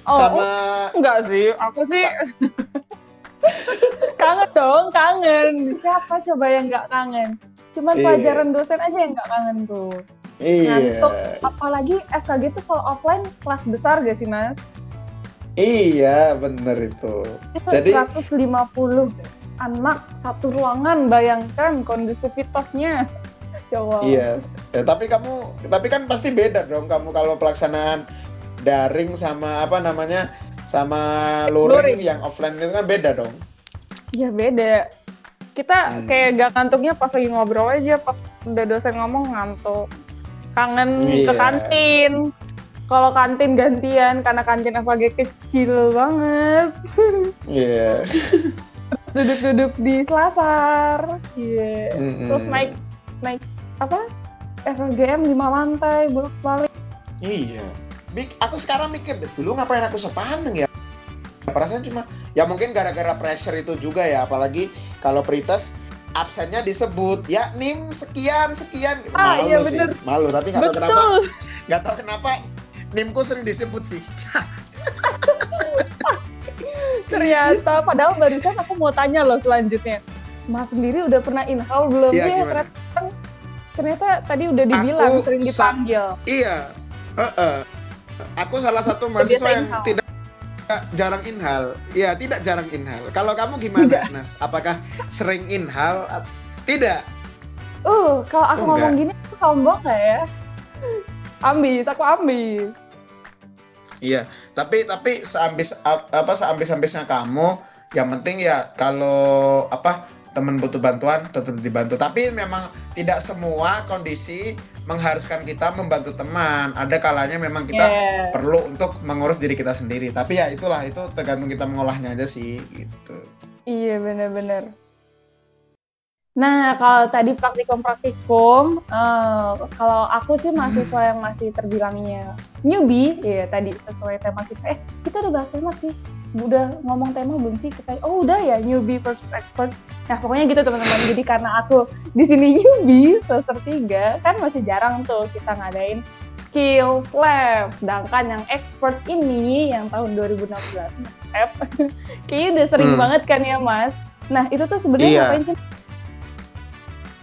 Oh, sama enggak sih, aku sih kangen dong, kangen. Siapa coba yang nggak kangen? Cuman Iya. pelajaran dosen aja yang nggak kangen tuh. Iya Ngantuk. Apalagi FKG tuh kalau offline kelas besar gak sih mas? iya bener itu Itu Jadi- 150 anak satu ruangan, bayangkan kondusivitasnya. Ya. Iya, ya, tapi kamu, tapi kan pasti beda dong kamu kalau pelaksanaan daring sama apa namanya, sama luring Luring. yang offline itu kan beda dong. Ya beda. Kita Hmm. kayak gak ngantuknya pas lagi ngobrol aja, pas udah dosen ngomong ngantuk. Kangen ke Iya. kantin. Kalau kantin gantian, karena kantin FKG kecil banget. Iya. Duduk-duduk di selasar. Iya. Mm-mm. Terus naik, naik apa? FKGM 5 lantai, bolak-balik. Iya. Bik, aku sekarang mikir dulu ngapain aku sepaneng ya? Perasaan cuma, ya mungkin gara-gara pressure itu juga ya, apalagi kalau Pritas absennya disebut ya nim sekian sekian gitu. Ah, malu iya, sih bener. malu tapi nggak tahu kenapa nggak tahu kenapa nimku sering disebut sih Ternyata, padahal barusan aku mau tanya loh selanjutnya. Mas sendiri udah pernah inhal belum? Iya, Iya, gimana? ternyata, kan- ternyata tadi udah dibilang Aku sering dipanggil. Iya. Heeh. Aku salah satu mahasiswa yang tidak jarang inhal. Iya, tidak jarang inhal. Kalau kamu gimana, Tidak. Nas? Apakah sering inhal? Tidak. Uh, kalau aku Oh, ngomong gini, aku sombong gak ya? Ambis, aku ambis. Iya, tapi tapi seambis ap- apa seambis-ambisnya kamu, yang penting ya kalau apa teman butuh bantuan tetap dibantu. Tapi memang tidak semua kondisi mengharuskan kita membantu teman. Ada kalanya memang kita Yeah. perlu untuk mengurus diri kita sendiri. Tapi ya itulah itu tergantung kita mengolahnya aja sih gitu. Iya, bener-bener. Nah, kalau tadi praktikum-praktikum, eh, kalau aku sih mahasiswa yang masih terbilangnya newbie, ya tadi sesuai tema kita. Eh, kita udah bahas tema sih. Udah ngomong tema belum sih? Kita, oh udah ya, newbie versus expert. Nah, pokoknya gitu teman-teman. Jadi karena aku di sini newbie, semester 3, kan masih jarang tuh kita ngadain skills lab. Sedangkan yang expert ini, yang tahun 2016, F, kayaknya udah sering Hmm. banget kan ya, Mas? Nah, itu tuh sebenarnya Iya. ngapain sih?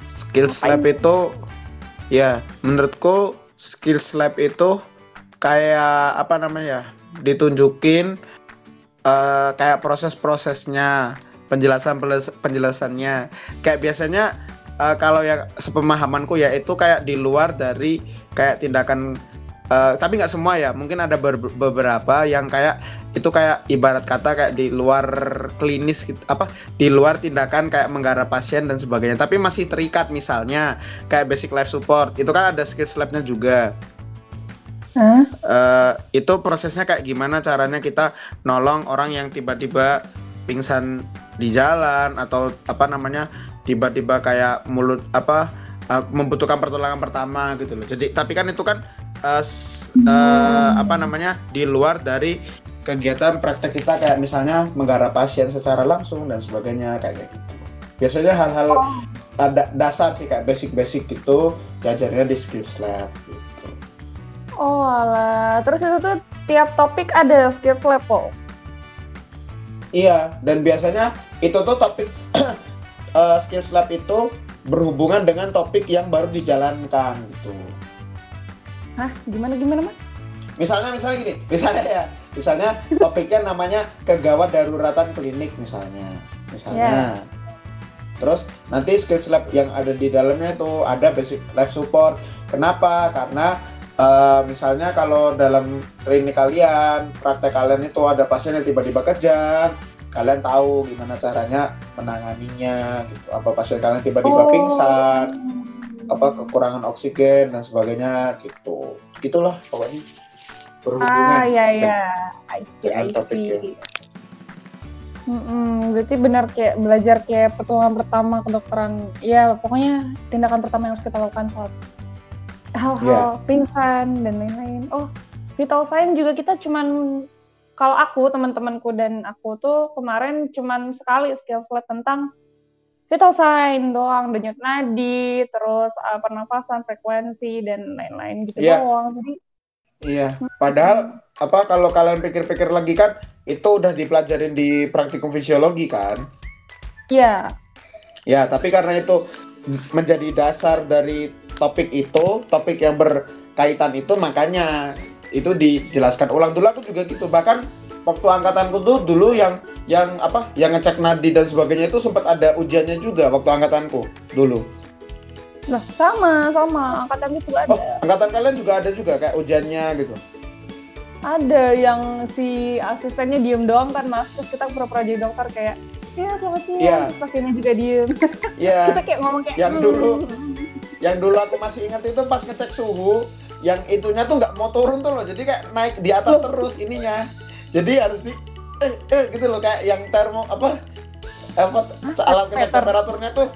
Skills Ngapain? lab itu ya menurutku skills lab itu kayak apa namanya ya ditunjukin eh, kayak proses-prosesnya penjelasan penjelasannya. Kayak biasanya eh, kalau yang sepemahamanku ya itu kayak di luar dari kayak tindakan eh, tapi nggak semua ya. Mungkin ada ber- beberapa yang kayak itu kayak ibarat kata kayak di luar klinis gitu apa di luar tindakan kayak menggarap pasien dan sebagainya. Tapi masih terikat misalnya kayak basic life support. Itu kan ada skills labnya juga Eh, itu prosesnya kayak gimana caranya kita nolong orang yang tiba-tiba pingsan di jalan atau apa namanya tiba-tiba kayak mulut apa eh, membutuhkan pertolongan pertama gitu loh. Jadi tapi kan itu kan s- eh, apa namanya di luar dari kegiatan praktek kita kayak misalnya menggarap pasien secara langsung dan sebagainya kayak gitu. Biasanya hal-hal ada dasar sih kayak basic-basic gitu diajarnya di skills lab gitu Oh alah, terus itu tuh tiap topik ada skills level. Iya, dan biasanya itu tuh topik uh, skills lab itu berhubungan dengan topik yang baru dijalankan gitu. Hah, gimana gimana mas? Misalnya misalnya gini, misalnya ya, misalnya topiknya namanya kegawat daruratan klinik misalnya, misalnya. Yeah. Terus nanti skills lab yang ada di dalamnya itu ada basic life support. Kenapa? Karena uh, misalnya kalau dalam klinik kalian, praktek kalian itu ada pasien yang tiba-tiba kejang, kalian tahu gimana caranya menanganinya gitu. Apa pasien kalian tiba-tiba oh. pingsan, apa kekurangan oksigen dan sebagainya gitu. Gitulah pokoknya berhubungan. Ah iya iya. I see, I see. Mm-mm, berarti benar kayak belajar kayak pertolongan pertama kedokteran. Ya pokoknya tindakan pertama yang harus kita lakukan saat hal-hal yeah. pingsan dan lain-lain. Oh, vital sign juga kita cuman kalau aku teman-temanku dan aku tuh kemarin cuman sekali skill slide tentang vital sign doang, denyut nadi, terus uh, pernafasan, frekuensi dan lain-lain gitu yeah. doang. Jadi Iya, padahal apa kalau kalian pikir-pikir lagi kan itu udah dipelajarin di praktikum fisiologi kan? Iya. Ya, tapi karena itu menjadi dasar dari topik itu, topik yang berkaitan itu makanya itu dijelaskan ulang dulu aku juga gitu. Bahkan waktu angkatanku tuh dulu yang yang apa? yang ngecek nadi dan sebagainya itu sempat ada ujiannya juga waktu angkatanku dulu. Nah, sama, sama. Angkatan itu ada. Oh, angkatan kalian juga ada juga kayak ujiannya gitu? Ada yang si asistennya diem doang kan, Mas. Terus kita pura-pura jadi dokter kayak, ya selamat siang. Yeah. pasiennya juga diem. Iya. Yeah. kita kayak ngomong kayak, yang hmm. Yang dulu aku masih ingat itu pas ngecek suhu, yang itunya tuh nggak mau turun tuh loh. Jadi kayak naik di atas loh. terus ininya. Jadi harus di, eh, eh gitu loh kayak yang termo apa, apa alat ngecek temperaturnya tuh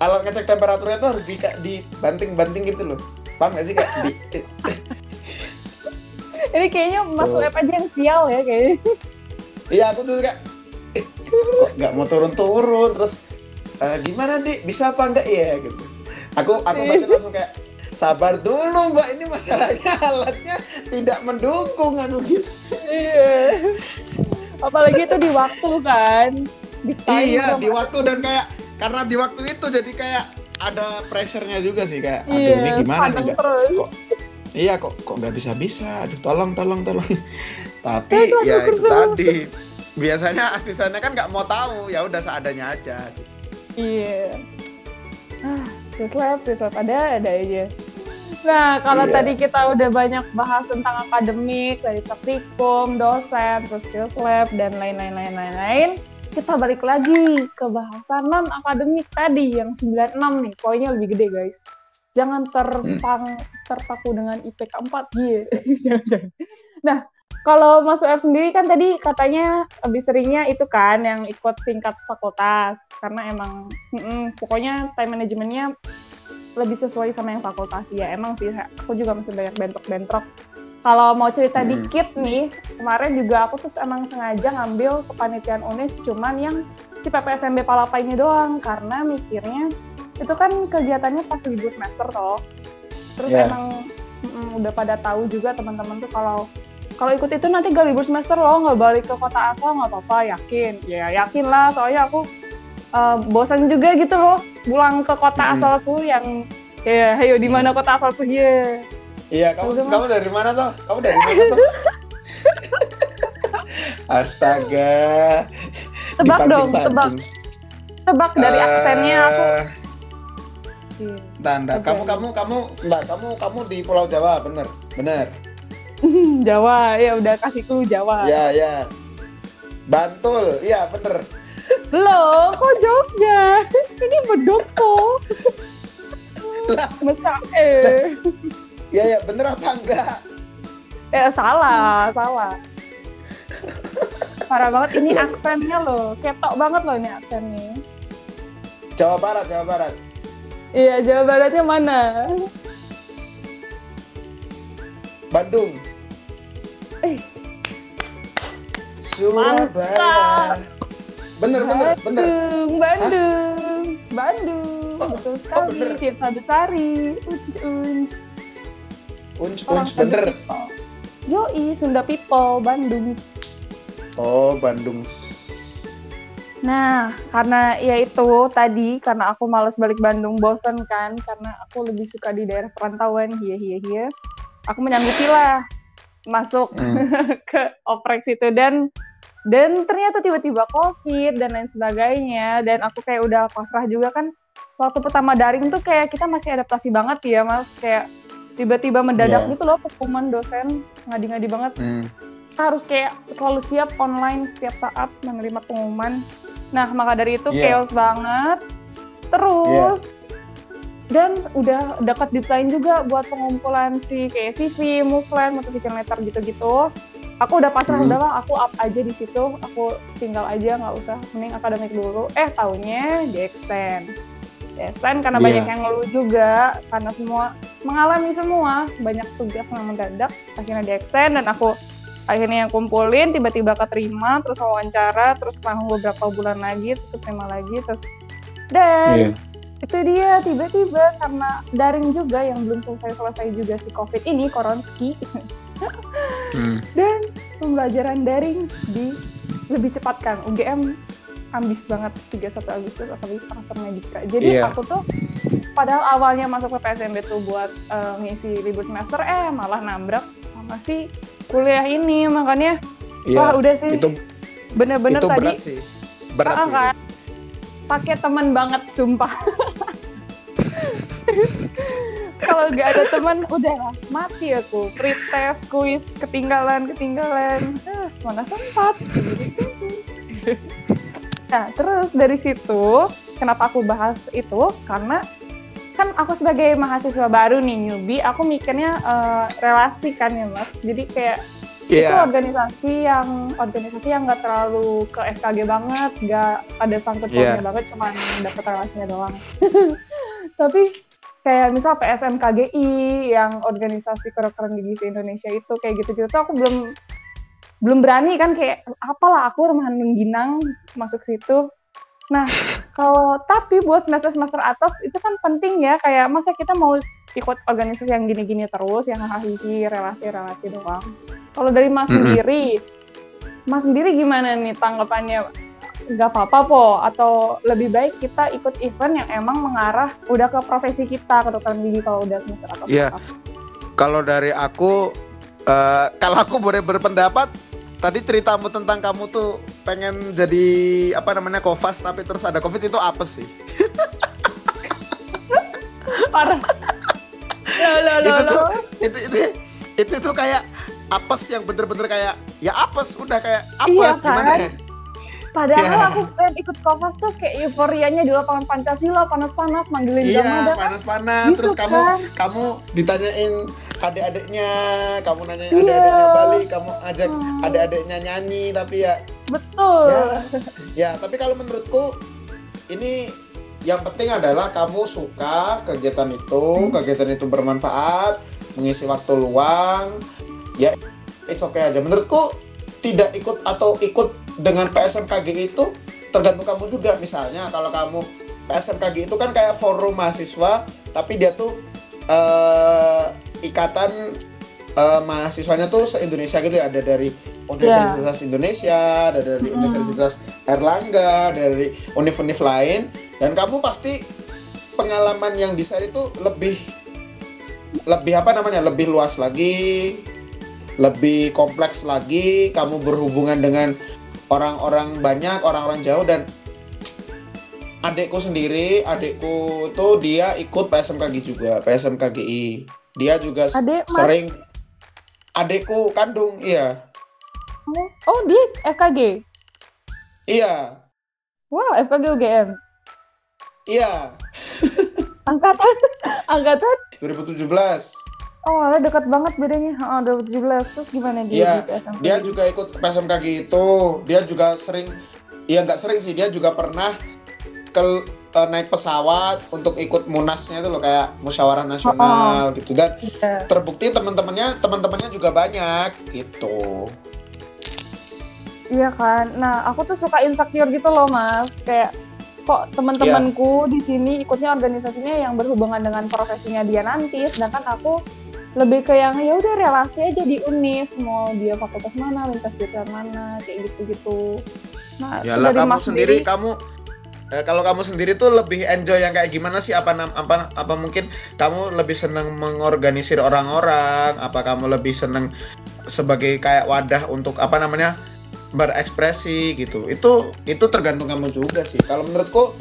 alat ngecek temperaturnya tuh harus di dibanting-banting gitu loh. Paham gak sih kak di ini kayaknya masuk app aja yang sial ya kayaknya iya aku tuh kak eh, kok nggak mau turun-turun? Terus e, gimana deh bisa apa enggak ya gitu aku aku berarti langsung kayak sabar dulu mbak. Ini masalahnya alatnya tidak mendukung anu gitu. Iya. Apalagi itu di waktu kan? Di iya di waktu dan kayak karena di waktu itu jadi kayak ada pressure-nya juga sih kayak aduh yeah, ini gimana nih? kok iya kok kok nggak bisa bisa aduh tolong tolong tolong. Tapi ya itu tadi. Biasanya asistennya kan nggak mau tahu ya udah seadanya aja. Iya. ah Swiss Lab, Swiss Lab ada ada aja. Nah, kalau yeah. tadi kita udah banyak bahas tentang akademik, dari praktikum, dosen, terus skills lab, dan lain-lain, lain-lain, kita balik lagi ke bahasan non akademik tadi yang 96 nih. Poinnya lebih gede guys. Jangan terpang hmm. terpaku dengan IPK 4 gitu nah kalau masuk F sendiri kan tadi katanya lebih seringnya itu kan yang ikut tingkat fakultas karena emang mm -mm, pokoknya time manajemennya lebih sesuai sama yang fakultas ya emang sih aku juga masih banyak bentrok-bentrok kalau mau cerita hmm. dikit nih, kemarin juga aku tuh emang sengaja ngambil kepanitiaan UNIF cuman yang si PPSMB Palapa ini doang karena mikirnya itu kan kegiatannya pas libur semester toh. Terus yeah. emang mm, udah pada tahu juga teman-teman tuh kalau kalau ikut itu nanti gak libur semester loh nggak balik ke kota asal nggak apa-apa yakin ya yakin lah soalnya aku uh, bosan juga gitu loh pulang ke kota hmm. asalku yang ya ayo di mana kota asalku ya yeah Iya, kamu kamu dari mana tuh? Kamu dari mana tuh? Astaga. Tebak dong, tebak. Tebak dari uh, aksennya aku. Tanda, okay. kamu kamu kamu enggak, kamu kamu di Pulau Jawa, bener, bener. Jawa, ya udah kasih clue Jawa. Ya, ya. Bantul, iya bener. Loh, kok Jogja? Ini bedoko. Masa eh. Iya ya bener apa enggak? Eh salah, salah. Parah banget ini aksennya loh, ketok banget loh ini aksennya. Jawa Barat, Jawa Barat. Iya, Jawa Baratnya mana? Bandung. Surabaya. Bener, bener, bener. Bandung, Bandung, Bandung. Oh, Betul oh, sekali. Oh, bener. Tirta Besari. Unj, unj unj unj bener Yoi, Sunda People, Bandung. Oh, Bandung. Nah, karena ya itu tadi karena aku males balik Bandung, bosen kan, karena aku lebih suka di daerah perantauan, hiya hiya hiya. Aku menyanggupi lah masuk hmm. ke oprek situ dan dan ternyata tiba-tiba covid dan lain sebagainya dan aku kayak udah pasrah juga kan waktu pertama daring tuh kayak kita masih adaptasi banget ya mas kayak tiba-tiba mendadak yeah. gitu loh pengumuman dosen ngadi-ngadi banget hmm. harus kayak selalu siap online setiap saat menerima pengumuman Nah, maka dari itu yeah. chaos banget. Terus yeah. Dan udah dekat deadline juga buat pengumpulan si kayak CV, move plan, motivation letter gitu-gitu. Aku udah pasrah hmm. udah lah, aku up aja di situ, aku tinggal aja nggak usah mending akademik dulu. Eh tahunya di extend. Di extend karena yeah. banyak yang ngeluh juga karena semua mengalami semua banyak tugas yang mendadak akhirnya di extend dan aku akhirnya yang kumpulin tiba-tiba keterima terus wawancara terus langsung beberapa bulan lagi terus terima lagi terus dan yeah. Itu dia tiba-tiba karena daring juga yang belum selesai-selesai juga si covid ini koronski. Hmm. dan pembelajaran daring di lebih cepatkan UGM ambis banget 31 Agustus apalagi semester medika jadi yeah. aku tuh padahal awalnya masuk ke PSMB tuh buat uh, ngisi libur semester eh malah nabrak sama si kuliah ini makanya ya, wah udah sih. itu bener-bener tadi berat sih. Berat ah, sih. kan, pakai teman banget sumpah. Kalau nggak ada teman udah mati aku. Free kuis ketinggalan ketinggalan. Ah, mana sempat? Nah terus dari situ kenapa aku bahas itu? Karena kan aku sebagai mahasiswa baru nih newbie, aku mikirnya uh, relasi kan ya mas. Jadi kayak yeah. itu organisasi yang organisasi yang nggak terlalu ke FKG banget, nggak ada sangkut pautnya yeah. banget, cuma dapet relasinya doang. Tapi kayak misal PSM KGI yang organisasi kedokteran gigi di Indonesia itu kayak gitu-gitu tuh aku belum belum berani kan kayak apalah aku remahan Ginang masuk situ Nah, kalau tapi buat semester-semester atas itu kan penting ya, kayak masa kita mau ikut organisasi yang gini-gini terus, yang hahihi, relasi-relasi doang. Kalau dari Mas mm -hmm. sendiri, Mas sendiri gimana nih tanggapannya? Gak apa-apa po, atau lebih baik kita ikut event yang emang mengarah udah ke profesi kita, ke dokter gigi kalau udah semester. Iya. Yeah. Kalau dari aku, uh, kalau aku boleh berpendapat, tadi ceritamu tentang kamu tuh pengen jadi apa namanya kofas tapi terus ada covid itu apa sih? Parah. Loh, loh, itu tuh itu, itu itu tuh kayak apes yang bener-bener kayak ya apes udah kayak apes iya, kan? gimana ya? Padahal yeah. aku pengen ikut kofas tuh kayak euforianya di lapangan Pancasila panas-panas manggilin Iya, kan? panas-panas gitu terus kan? kamu kamu ditanyain adik-adiknya, kamu nanya yeah. adik-adiknya Bali, kamu ajak hmm. adik-adiknya nyanyi tapi ya Betul. Ya, ya, tapi kalau menurutku ini yang penting adalah kamu suka kegiatan itu, hmm. kegiatan itu bermanfaat, mengisi waktu luang. Ya, it's okay aja. Menurutku tidak ikut atau ikut dengan PSMKG itu tergantung kamu juga misalnya kalau kamu PSMKG itu kan kayak forum mahasiswa tapi dia tuh uh, ikatan uh, mahasiswanya tuh se Indonesia gitu ya ada dari Universitas yeah. Indonesia ada dari mm. Universitas Erlangga dari univ-univ lain. Dan kamu pasti pengalaman yang di sana itu lebih lebih apa namanya lebih luas lagi lebih kompleks lagi. Kamu berhubungan dengan orang-orang banyak orang-orang jauh dan adikku sendiri adikku tuh dia ikut PSMKG juga PSMKGI dia juga Adik, sering adikku kandung iya oh, oh dia FKG iya wow FKG UGM iya angkatan angkatan 2017 Oh, ada dekat banget bedanya. Oh, 2017. Terus gimana dia ya, di? Dia juga ikut PSMKG itu. Dia juga sering ya nggak sering sih, dia juga pernah ke uh, naik pesawat untuk ikut munasnya itu loh kayak musyawarah nasional oh, gitu dan yeah. terbukti teman-temannya teman-temannya juga banyak gitu. Iya kan. Nah, aku tuh suka insecure gitu loh, Mas. Kayak kok teman-temanku yeah. di sini ikutnya organisasinya yang berhubungan dengan profesinya dia nanti sedangkan aku lebih ke yang ya udah relasi aja di univ mau dia fakultas mana lintas jurusan mana kayak gitu gitu nah Yalah, kamu sendiri kamu eh, kalau kamu sendiri tuh lebih enjoy yang kayak gimana sih apa apa apa mungkin kamu lebih seneng mengorganisir orang-orang apa kamu lebih seneng sebagai kayak wadah untuk apa namanya berekspresi gitu itu itu tergantung kamu juga sih kalau menurutku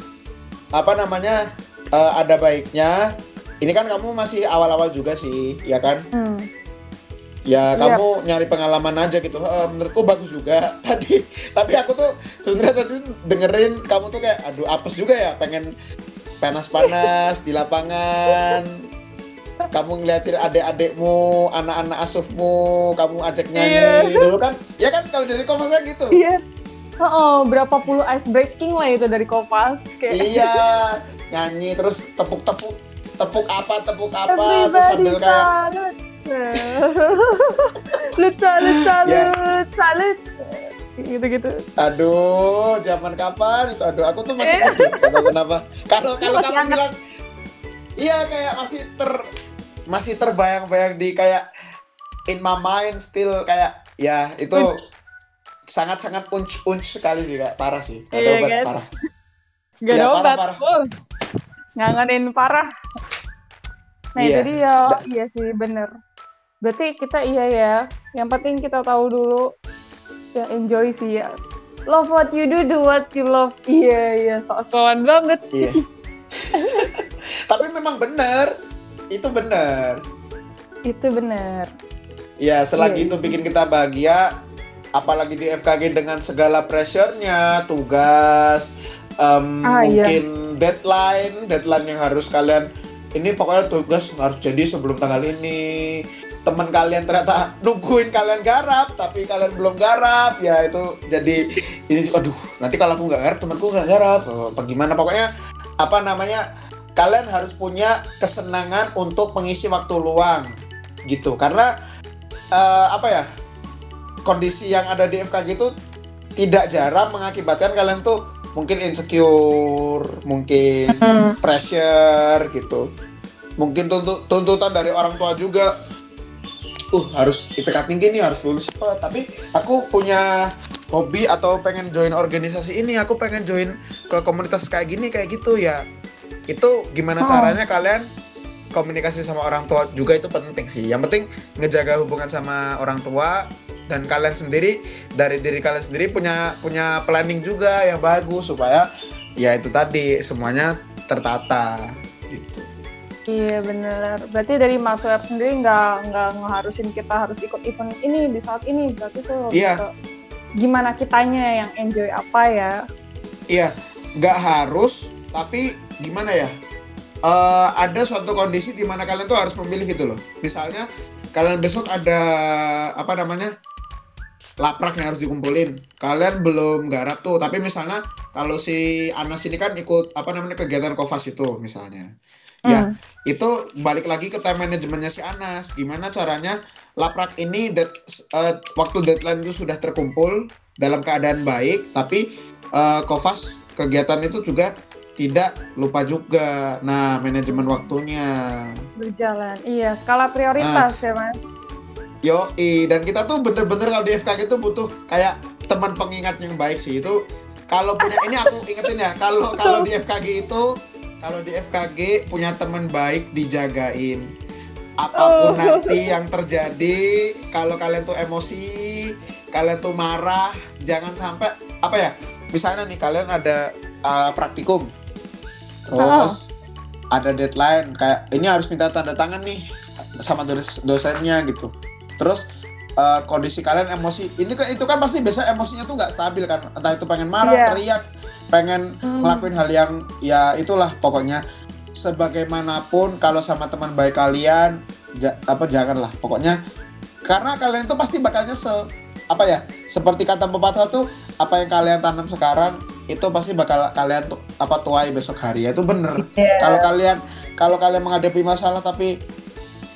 apa namanya uh, ada baiknya ini kan kamu masih awal-awal juga sih, ya kan? Hmm. Ya yep. Iya. kamu nyari pengalaman aja gitu. Uh, menurutku bagus juga tadi. Tapi aku tuh sebenarnya tadi dengerin kamu tuh kayak aduh apes juga ya, pengen panas-panas di lapangan. Kamu ngeliatin adik-adikmu, anak-anak asuhmu, kamu ajak nyanyi yeah. dulu kan? Ya kan kalau jadi komasa gitu. Iya. Yeah. Oh, berapa puluh ice breaking lah itu dari Kopas. Kayak. Iya, nyanyi terus tepuk-tepuk tepuk apa tepuk apa Everybody terus sambil kayak salut salut salut yeah. salut gitu-gitu. Aduh, zaman kapan itu? Aduh, aku tuh masih eh. kenapa. Kalau kalau kamu bilang iya kayak masih ter masih terbayang-bayang di kayak in my mind still kayak ya itu sangat-sangat unch unch sekali sih kak parah sih Gak iya, obat parah Gak ya, obat parah, parah. ngangenin parah Nah yeah. itu dia, iya sih bener. Berarti kita iya ya, yang penting kita tahu dulu, ya enjoy sih ya. Love what you do, do what you love. Iya, iya, sok-sokan banget. Iya. Tapi memang bener, itu bener. Itu bener. Ya, selagi yeah. itu bikin kita bahagia, apalagi di FKG dengan segala pressure-nya, tugas, um, ah, iya. mungkin iya. deadline, deadline yang harus kalian ini pokoknya tugas harus jadi sebelum tanggal ini teman kalian ternyata nungguin kalian garap tapi kalian belum garap ya itu jadi ini aduh nanti kalau aku nggak garap temanku nggak garap oh, gimana pokoknya apa namanya kalian harus punya kesenangan untuk mengisi waktu luang gitu karena uh, apa ya kondisi yang ada di FKG itu tidak jarang mengakibatkan kalian tuh mungkin insecure, mungkin pressure gitu. Mungkin tuntut tuntutan dari orang tua juga. Uh, harus IPK tinggi nih, harus lulus apa. Tapi aku punya hobi atau pengen join organisasi ini, aku pengen join ke komunitas kayak gini, kayak gitu ya. Itu gimana oh. caranya kalian komunikasi sama orang tua juga itu penting sih. Yang penting ngejaga hubungan sama orang tua, dan kalian sendiri dari diri kalian sendiri punya punya planning juga yang bagus supaya ya itu tadi semuanya tertata gitu. Iya benar. Berarti dari Mas Web sendiri nggak nggak ngeharusin kita harus ikut event ini di saat ini. Berarti tuh iya. gimana kitanya yang enjoy apa ya? Iya, nggak harus, tapi gimana ya? Uh, ada suatu kondisi di mana kalian tuh harus memilih gitu loh. Misalnya kalian besok ada apa namanya laprak yang harus dikumpulin. Kalian belum garap tuh, tapi misalnya kalau si Anas ini kan ikut apa namanya kegiatan Kovas itu misalnya. Ya, hmm. itu balik lagi ke time manajemennya si Anas. Gimana caranya laprak ini dead, uh, waktu deadline itu sudah terkumpul dalam keadaan baik, tapi uh, Kovas kegiatan itu juga tidak lupa juga. Nah, manajemen waktunya berjalan. Iya, skala prioritas nah, ya, Mas. Yo, dan kita tuh bener-bener kalau di FKG itu butuh kayak teman pengingat yang baik sih itu kalau punya ini aku ingetin ya kalau kalau di FKG itu kalau di FKG punya teman baik dijagain apa pun oh. nanti yang terjadi kalau kalian tuh emosi kalian tuh marah jangan sampai apa ya misalnya nih kalian ada uh, praktikum terus oh. ada deadline kayak ini harus minta tanda tangan nih sama dosennya gitu terus uh, kondisi kalian emosi ini kan itu kan pasti biasa emosinya tuh nggak stabil kan entah itu pengen marah yeah. teriak pengen hmm. ngelakuin hal yang ya itulah pokoknya sebagaimanapun kalau sama teman baik kalian ja, apa janganlah pokoknya karena kalian itu pasti bakal nyesel apa ya seperti kata pepatah tuh apa yang kalian tanam sekarang itu pasti bakal kalian apa tuai besok hari ya. Itu bener. Yeah. kalau kalian kalau kalian menghadapi masalah tapi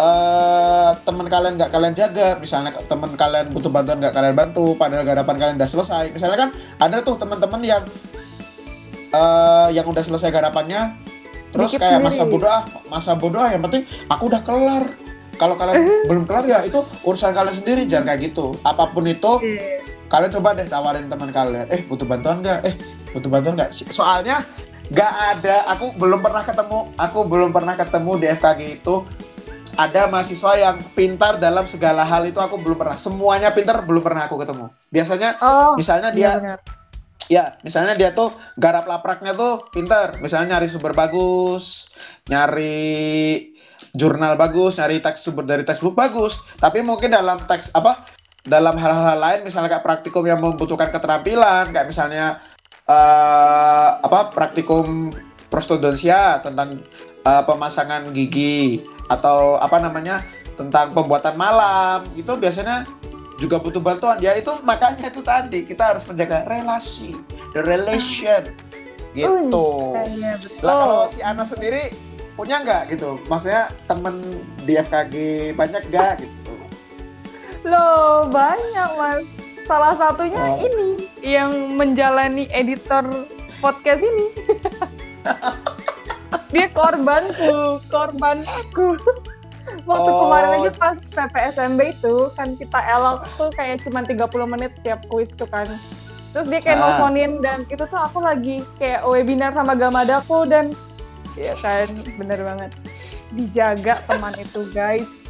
uh, teman kalian nggak kalian jaga misalnya teman kalian butuh bantuan nggak kalian bantu padahal garapan kalian udah selesai. Misalnya kan ada tuh teman-teman yang uh, yang udah selesai garapannya terus Dikit kayak sendiri. masa bodoh ah masa bodoh ah yang penting aku udah kelar. Kalau kalian belum kelar ya itu urusan kalian sendiri jangan kayak gitu. Apa pun itu Iya. kalian coba deh tawarin teman kalian eh butuh bantuan nggak? Eh butuh bantuan nggak? Si- soalnya nggak ada. Aku belum pernah ketemu aku belum pernah ketemu di FKG itu. Ada mahasiswa yang pintar dalam segala hal itu aku belum pernah. Semuanya pintar belum pernah aku ketemu. Biasanya Oh, misalnya iya dia benar. ya misalnya dia tuh garap lapraknya tuh pintar. Misalnya nyari sumber bagus nyari jurnal bagus nyari teks sumber dari textbook bagus. Tapi mungkin dalam teks apa dalam hal-hal lain misalnya kayak praktikum yang membutuhkan keterampilan kayak misalnya eh, apa praktikum prostodonsia tentang eh, pemasangan gigi atau apa namanya tentang pembuatan malam. Itu biasanya juga butuh bantuan. Ya itu makanya itu tadi kita harus menjaga relasi the relation. Gitu. Kayaknya betul. lah kalau si Ana sendiri punya nggak gitu? Maksudnya temen di FKG banyak nggak gitu? Loh, banyak mas. Salah satunya Oh. ini yang menjalani editor podcast ini. Dia korbanku, korban aku. Waktu Oh. kemarin aja pas PPSMB itu kan kita elok tuh kayak cuma 30 menit tiap kuis tuh kan. Terus dia kayak Ah. nelfonin dan itu tuh aku lagi kayak webinar sama Gamadaku dan ya kan bener banget dijaga teman itu guys.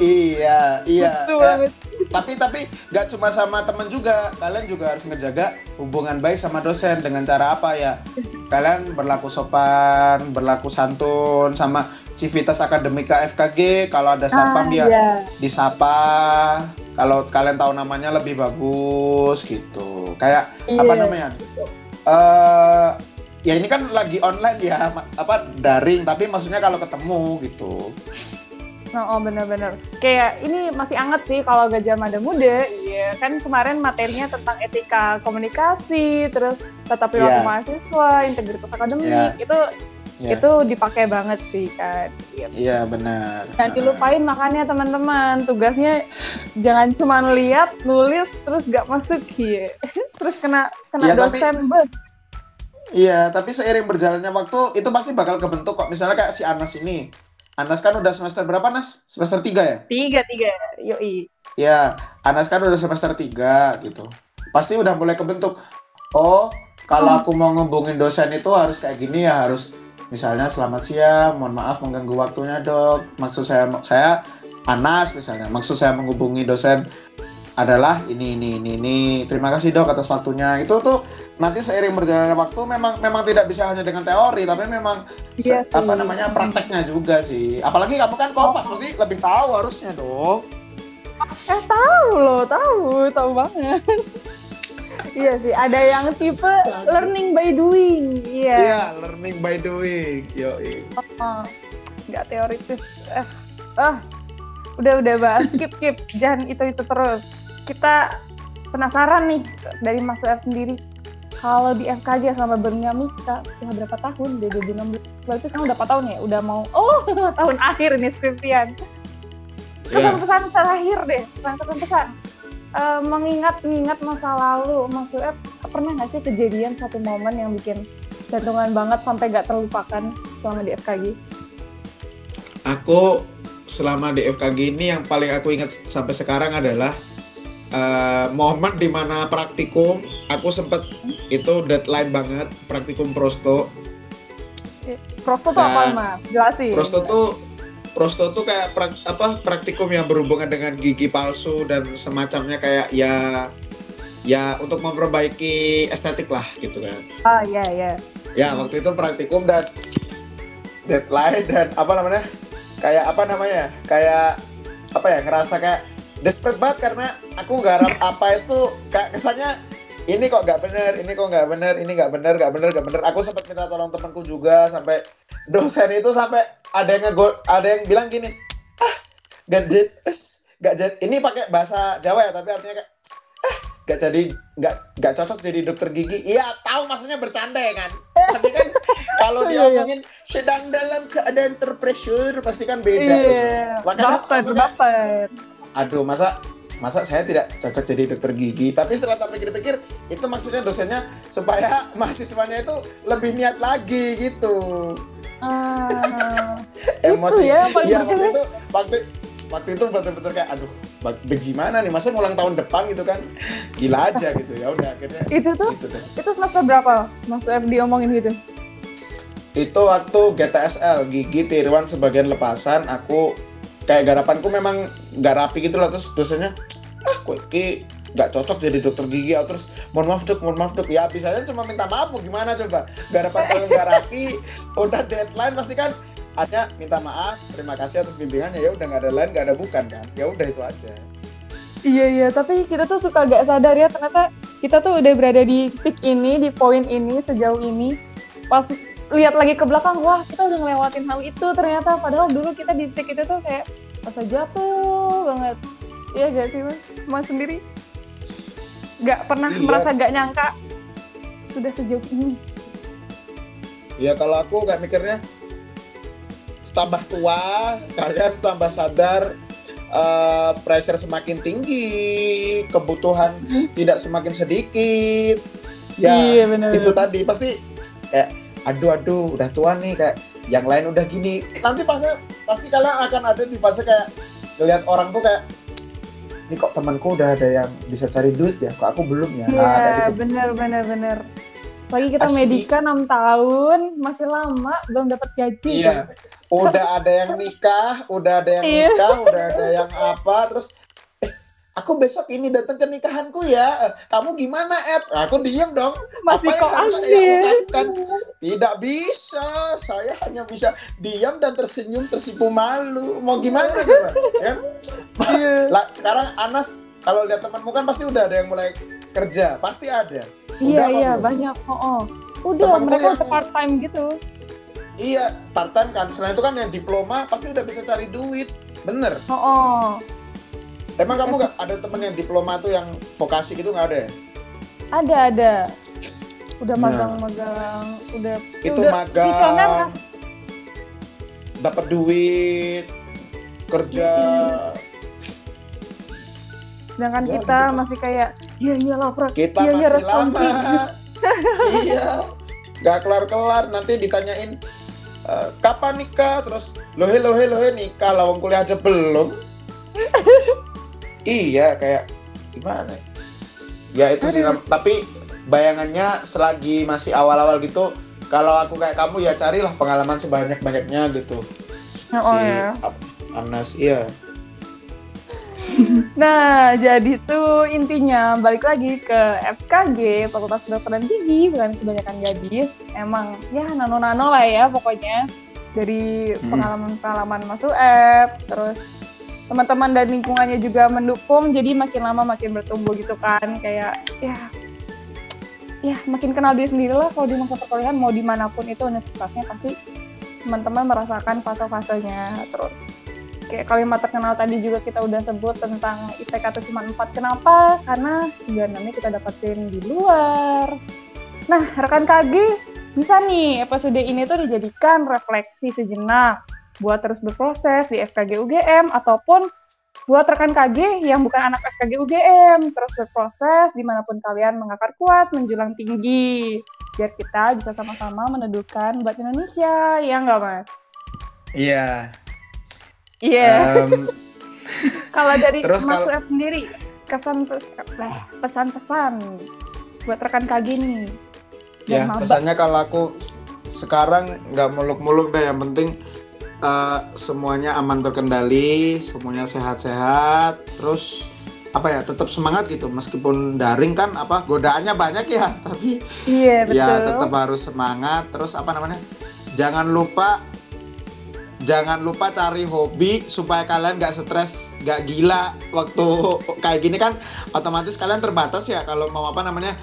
Iya iya. Betul banget. tapi tapi nggak cuma sama temen juga. Kalian juga harus ngejaga hubungan baik sama dosen. Dengan cara apa ya? Kalian berlaku sopan berlaku santun sama civitas akademika FKG kalau ada sapam Ah, ya iya. disapa. Kalau kalian tahu namanya lebih bagus gitu. Kayak apa Iya. namanya? Eh ya ini kan lagi online ya. Apa daring. Tapi maksudnya kalau ketemu gitu Oh, oh bener-bener. Kayak ini masih anget sih kalau Gajah Mada Muda. Iya, kan kemarin materinya tentang etika komunikasi, terus tata Iya. perilaku mahasiswa, integritas akademik. Iya. Itu Iya. itu dipakai banget sih kan. Iya. iya benar Jangan dilupain makanya teman-teman tugasnya jangan cuma lihat nulis terus gak masuk ya terus kena kena Iya, tapi- dosen bet Iya, tapi seiring berjalannya waktu itu pasti bakal kebentuk kok. Misalnya kayak si Anas ini. Anas kan udah semester berapa, Nas? Semester 3 ya? tiga tiga yoi Iya, Anas kan udah semester 3 gitu. Pasti udah mulai kebentuk. Oh, kalau aku mau ngehubungin dosen itu harus kayak gini ya, harus misalnya selamat siang, mohon maaf mengganggu waktunya, Dok. Maksud saya saya Anas misalnya. Maksud saya menghubungi dosen adalah ini ini ini ini. Terima kasih, Dok atas waktunya. Itu tuh nanti seiring berjalannya waktu memang memang tidak bisa hanya dengan teori, tapi memang Iya se- apa sih. namanya prakteknya juga sih. Apalagi kamu kan kompas, pasti lebih tahu harusnya, Dok. Eh tahu loh, tahu, tahu banget. iya sih, ada yang tipe learning by doing. Iya. Iya, learning by doing. Yo, Oh, nggak teoritis. Eh, ah, udah udah bahas skip skip, jangan itu itu terus. Kita penasaran nih dari Mas Sueb sendiri. Kalau di FKG sama Bernyamika sudah berapa tahun? Dari 2016. Berarti sekarang udah 4 tahun ya? Udah mau, oh tahun akhir nih skripsian. Iya. Pesan-pesan terakhir deh, pesan-pesan. Eh, mengingat-ingat masa lalu, Mas pernah nggak sih kejadian satu momen yang bikin jantungan banget sampai nggak terlupakan selama di FKG? Aku selama di FKG ini yang paling aku ingat sampai sekarang adalah eh, momen di mana praktikum aku sempet itu deadline banget praktikum prosto Prosto tuh apa mas? Jelasin. prosto tuh prosto tuh kayak prak- apa praktikum yang berhubungan dengan gigi palsu dan semacamnya kayak ya ya untuk memperbaiki estetik lah gitu kan Ah iya iya. ya waktu itu praktikum dan deadline dan apa namanya kayak apa namanya kayak apa ya ngerasa kayak desperate banget karena aku garap apa itu kayak kesannya ini kok nggak bener ini kok nggak bener ini nggak bener nggak bener nggak bener aku sempat minta tolong temanku juga sampai dosen itu sampai ada yang ngego ada yang bilang gini ah gadget es nggak jadi ini pakai bahasa Jawa ya tapi artinya kayak ah nggak jadi nggak nggak cocok jadi dokter gigi iya tahu maksudnya bercanda ya kan tapi kan kalau Iya, dia ngomongin sedang dalam keadaan terpressure pasti kan beda gitu. Iya. Makanya Baper maksudnya- baper. aduh masa masa saya tidak cocok jadi dokter gigi? Tapi setelah tak pikir-pikir itu maksudnya dosennya supaya mahasiswanya itu lebih niat lagi gitu. Ah, emosi. Ya yang paling iya waktu itu waktu waktu itu betul-betul kayak aduh bagaimana nih? Masa ngulang tahun depan gitu kan? Gila aja gitu ya udah akhirnya itu tuh gitu deh. itu semester berapa? Masuk FD omongin gitu. Itu waktu GTSL gigi tiruan sebagian lepasan aku kayak garapanku memang nggak rapi gitu loh terus dosennya ah kok ki nggak cocok jadi dokter gigi? Atau terus mohon maaf dok mohon maaf dok. Ya bisa cuma minta maaf gimana coba? Garapan kalian nggak rapi udah deadline pasti kan? Ada minta maaf terima kasih atas bimbingannya. Ya udah nggak ada lain nggak ada bukan kan? Ya udah itu aja. Iya iya. Tapi kita tuh suka gak sadar ya ternyata kita tuh udah berada di peak ini di poin ini sejauh ini. Pas lihat lagi ke belakang wah kita udah ngelewatin hal itu ternyata. Padahal dulu kita di peak itu tuh kayak pas jatuh banget iya gak sih mas mas sendiri nggak pernah iya. merasa nggak nyangka sudah sejauh ini ya kalau aku nggak mikirnya tambah tua kalian tambah sadar uh, pressure semakin tinggi kebutuhan hmm? tidak semakin sedikit ya iya, bener. itu tadi pasti kayak aduh aduh udah tua nih kayak yang lain udah gini nanti pasti pasti kalian akan ada di fase kayak ngelihat orang tuh kayak ini kok temanku udah ada yang bisa cari duit ya kok aku belum ya iya nah, gitu. bener bener bener lagi kita Asli. medika 6 tahun masih lama belum dapat gaji iya udah ada yang nikah udah ada yang iya. nikah udah ada yang apa terus aku besok ini datang ke nikahanku ya. Kamu gimana, Ed? Aku diem dong. Masih Apa yang harus saya lakukan? Tidak bisa. Saya hanya bisa diam dan tersenyum tersipu malu. Mau gimana coba? Ya? Yeah. Lah, sekarang Anas kalau lihat temanmu kan pasti udah ada yang mulai kerja. Pasti ada. iya, iya, belum? banyak. Oh, oh. Udah, Temanku mereka udah part time gitu. Iya, part time kan. Selain itu kan yang diploma pasti udah bisa cari duit. Bener. Oh, oh Emang kamu gak ada temen yang diploma tuh yang vokasi gitu nggak ada ya? Ada ada. Udah nah. magang-magang, nah. udah. Itu udah magang. Dapat duit, kerja. Hmm. Sedangkan ya, kita gitu. masih kayak, iya iya lapar. Kita iya, masih iya, lama. iya. Gak kelar-kelar, nanti ditanyain, e, kapan nikah? Terus, lohe lohe lohe nikah, lawang kuliah aja belum. iya kayak gimana ya? Itu sih tapi bayangannya selagi masih awal-awal gitu kalau aku kayak kamu ya carilah pengalaman sebanyak banyaknya gitu. Oh, si ya. Anas iya. Nah jadi tuh intinya balik lagi ke FKG Fakultas Kedokteran Gigi bukan kebanyakan gadis emang ya nano-nano lah ya pokoknya. Dari pengalaman-pengalaman masuk F terus teman-teman dan lingkungannya juga mendukung jadi makin lama makin bertumbuh gitu kan. Kayak ya ya makin kenal diri sendiri lah kalau di masa perkuliahan mau di mana pun itu universitasnya pasti teman-teman merasakan fase-fasenya terus. Kayak kalimat terkenal tadi juga kita udah sebut tentang IPK itu cuma 4 kenapa? Karena sebenarnya kita dapetin di luar. Nah rekan KG bisa nih episode ini tuh dijadikan refleksi sejenak buat terus berproses di FKG UGM ataupun buat rekan KG yang bukan anak FKG UGM terus berproses di mana pun kalian mengakar kuat menjulang tinggi biar kita bisa sama-sama meneduhkan buat Indonesia ya nggak mas? Iya. Iya. Um, kalau dari terus Mas kalau... sendiri kesan eh, pesan-pesan buat rekan KG nih. Ya pesannya kalau aku sekarang nggak muluk-muluk deh yang penting uh, semuanya aman terkendali, semuanya sehat-sehat, terus apa ya tetap semangat gitu. Meskipun daring kan apa godaannya banyak ya tapi iya, betul. ya tetap harus semangat. Terus apa namanya jangan lupa jangan lupa cari hobi supaya kalian gak stres gak gila waktu kayak gini kan. Otomatis kalian terbatas ya kalau mau apa namanya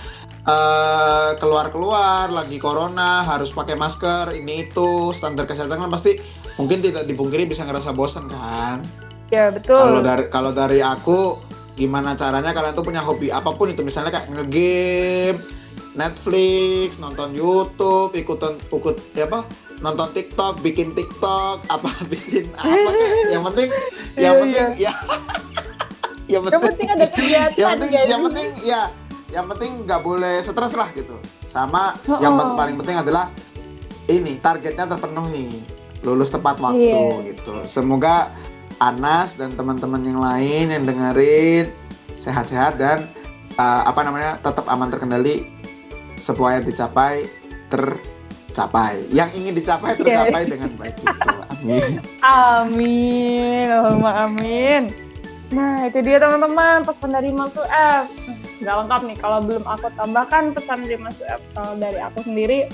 uh, keluar-keluar lagi corona harus pakai masker ini itu standar kesehatan kan pasti mungkin tidak dipungkiri bisa ngerasa bosan kan? Ya betul. Kalau dari kalau dari aku gimana caranya kalian tuh punya hobi apa pun itu misalnya kayak ngegame Netflix nonton YouTube ikutan ikut ya apa nonton TikTok bikin TikTok apa bikin apa kayak yang penting yang iya, penting iya. ya. Yang penting, yang penting ada kegiatan yang penting yang penting ya yang penting nggak boleh stres lah gitu sama oh, yang oh. paling penting adalah ini targetnya terpenuhi lulus tepat waktu yeah. gitu. Semoga Anas dan teman-teman yang lain yang dengerin sehat-sehat dan uh, apa namanya tetap aman terkendali supaya dicapai tercapai. Yang ingin dicapai tercapai yeah. dengan baik itu. Amin. Amin. Allahumma amin. Nah, itu dia teman-teman pesan dari Mas F. Gak lengkap nih kalau belum aku tambahkan pesan dari Mas F. Kalau dari aku sendiri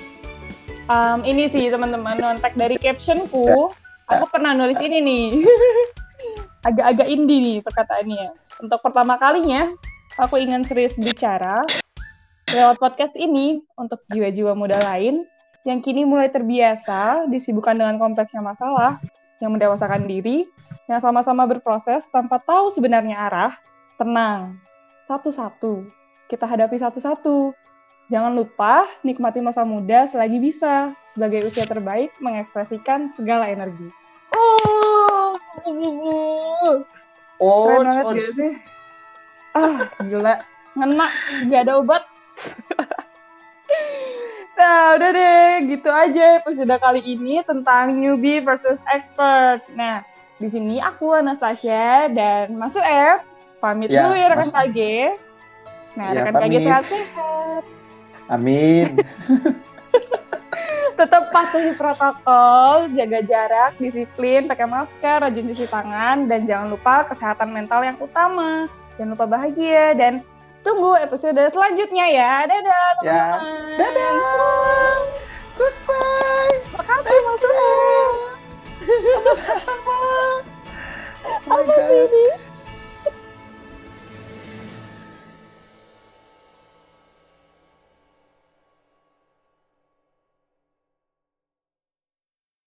um, ini sih teman-teman nontek dari captionku aku pernah nulis ini nih agak-agak indie nih perkataannya untuk pertama kalinya aku ingin serius bicara lewat podcast ini untuk jiwa-jiwa muda lain yang kini mulai terbiasa disibukkan dengan kompleksnya masalah yang mendewasakan diri yang sama-sama berproses tanpa tahu sebenarnya arah tenang satu-satu kita hadapi satu-satu Jangan lupa nikmati masa muda selagi bisa sebagai usia terbaik mengekspresikan segala energi. Oh, oh, keren banget oh, gak sih? Ah, gila, ngena, nggak ada obat. nah, udah deh, gitu aja episode kali ini tentang newbie versus expert. Nah, di sini aku Anastasia dan Masuk F pamit ya, dulu ya rekan KG. Nah, ya, rekan KG sehat-sehat. Amin. Tetap patuhi protokol, jaga jarak, disiplin, pakai masker, rajin cuci tangan, dan jangan lupa kesehatan mental yang utama. Jangan lupa bahagia dan tunggu episode selanjutnya ya. Dadah teman-teman. Ya. Dadah. Goodbye. Makasih Mas. Sama-sama. Apa sih ini?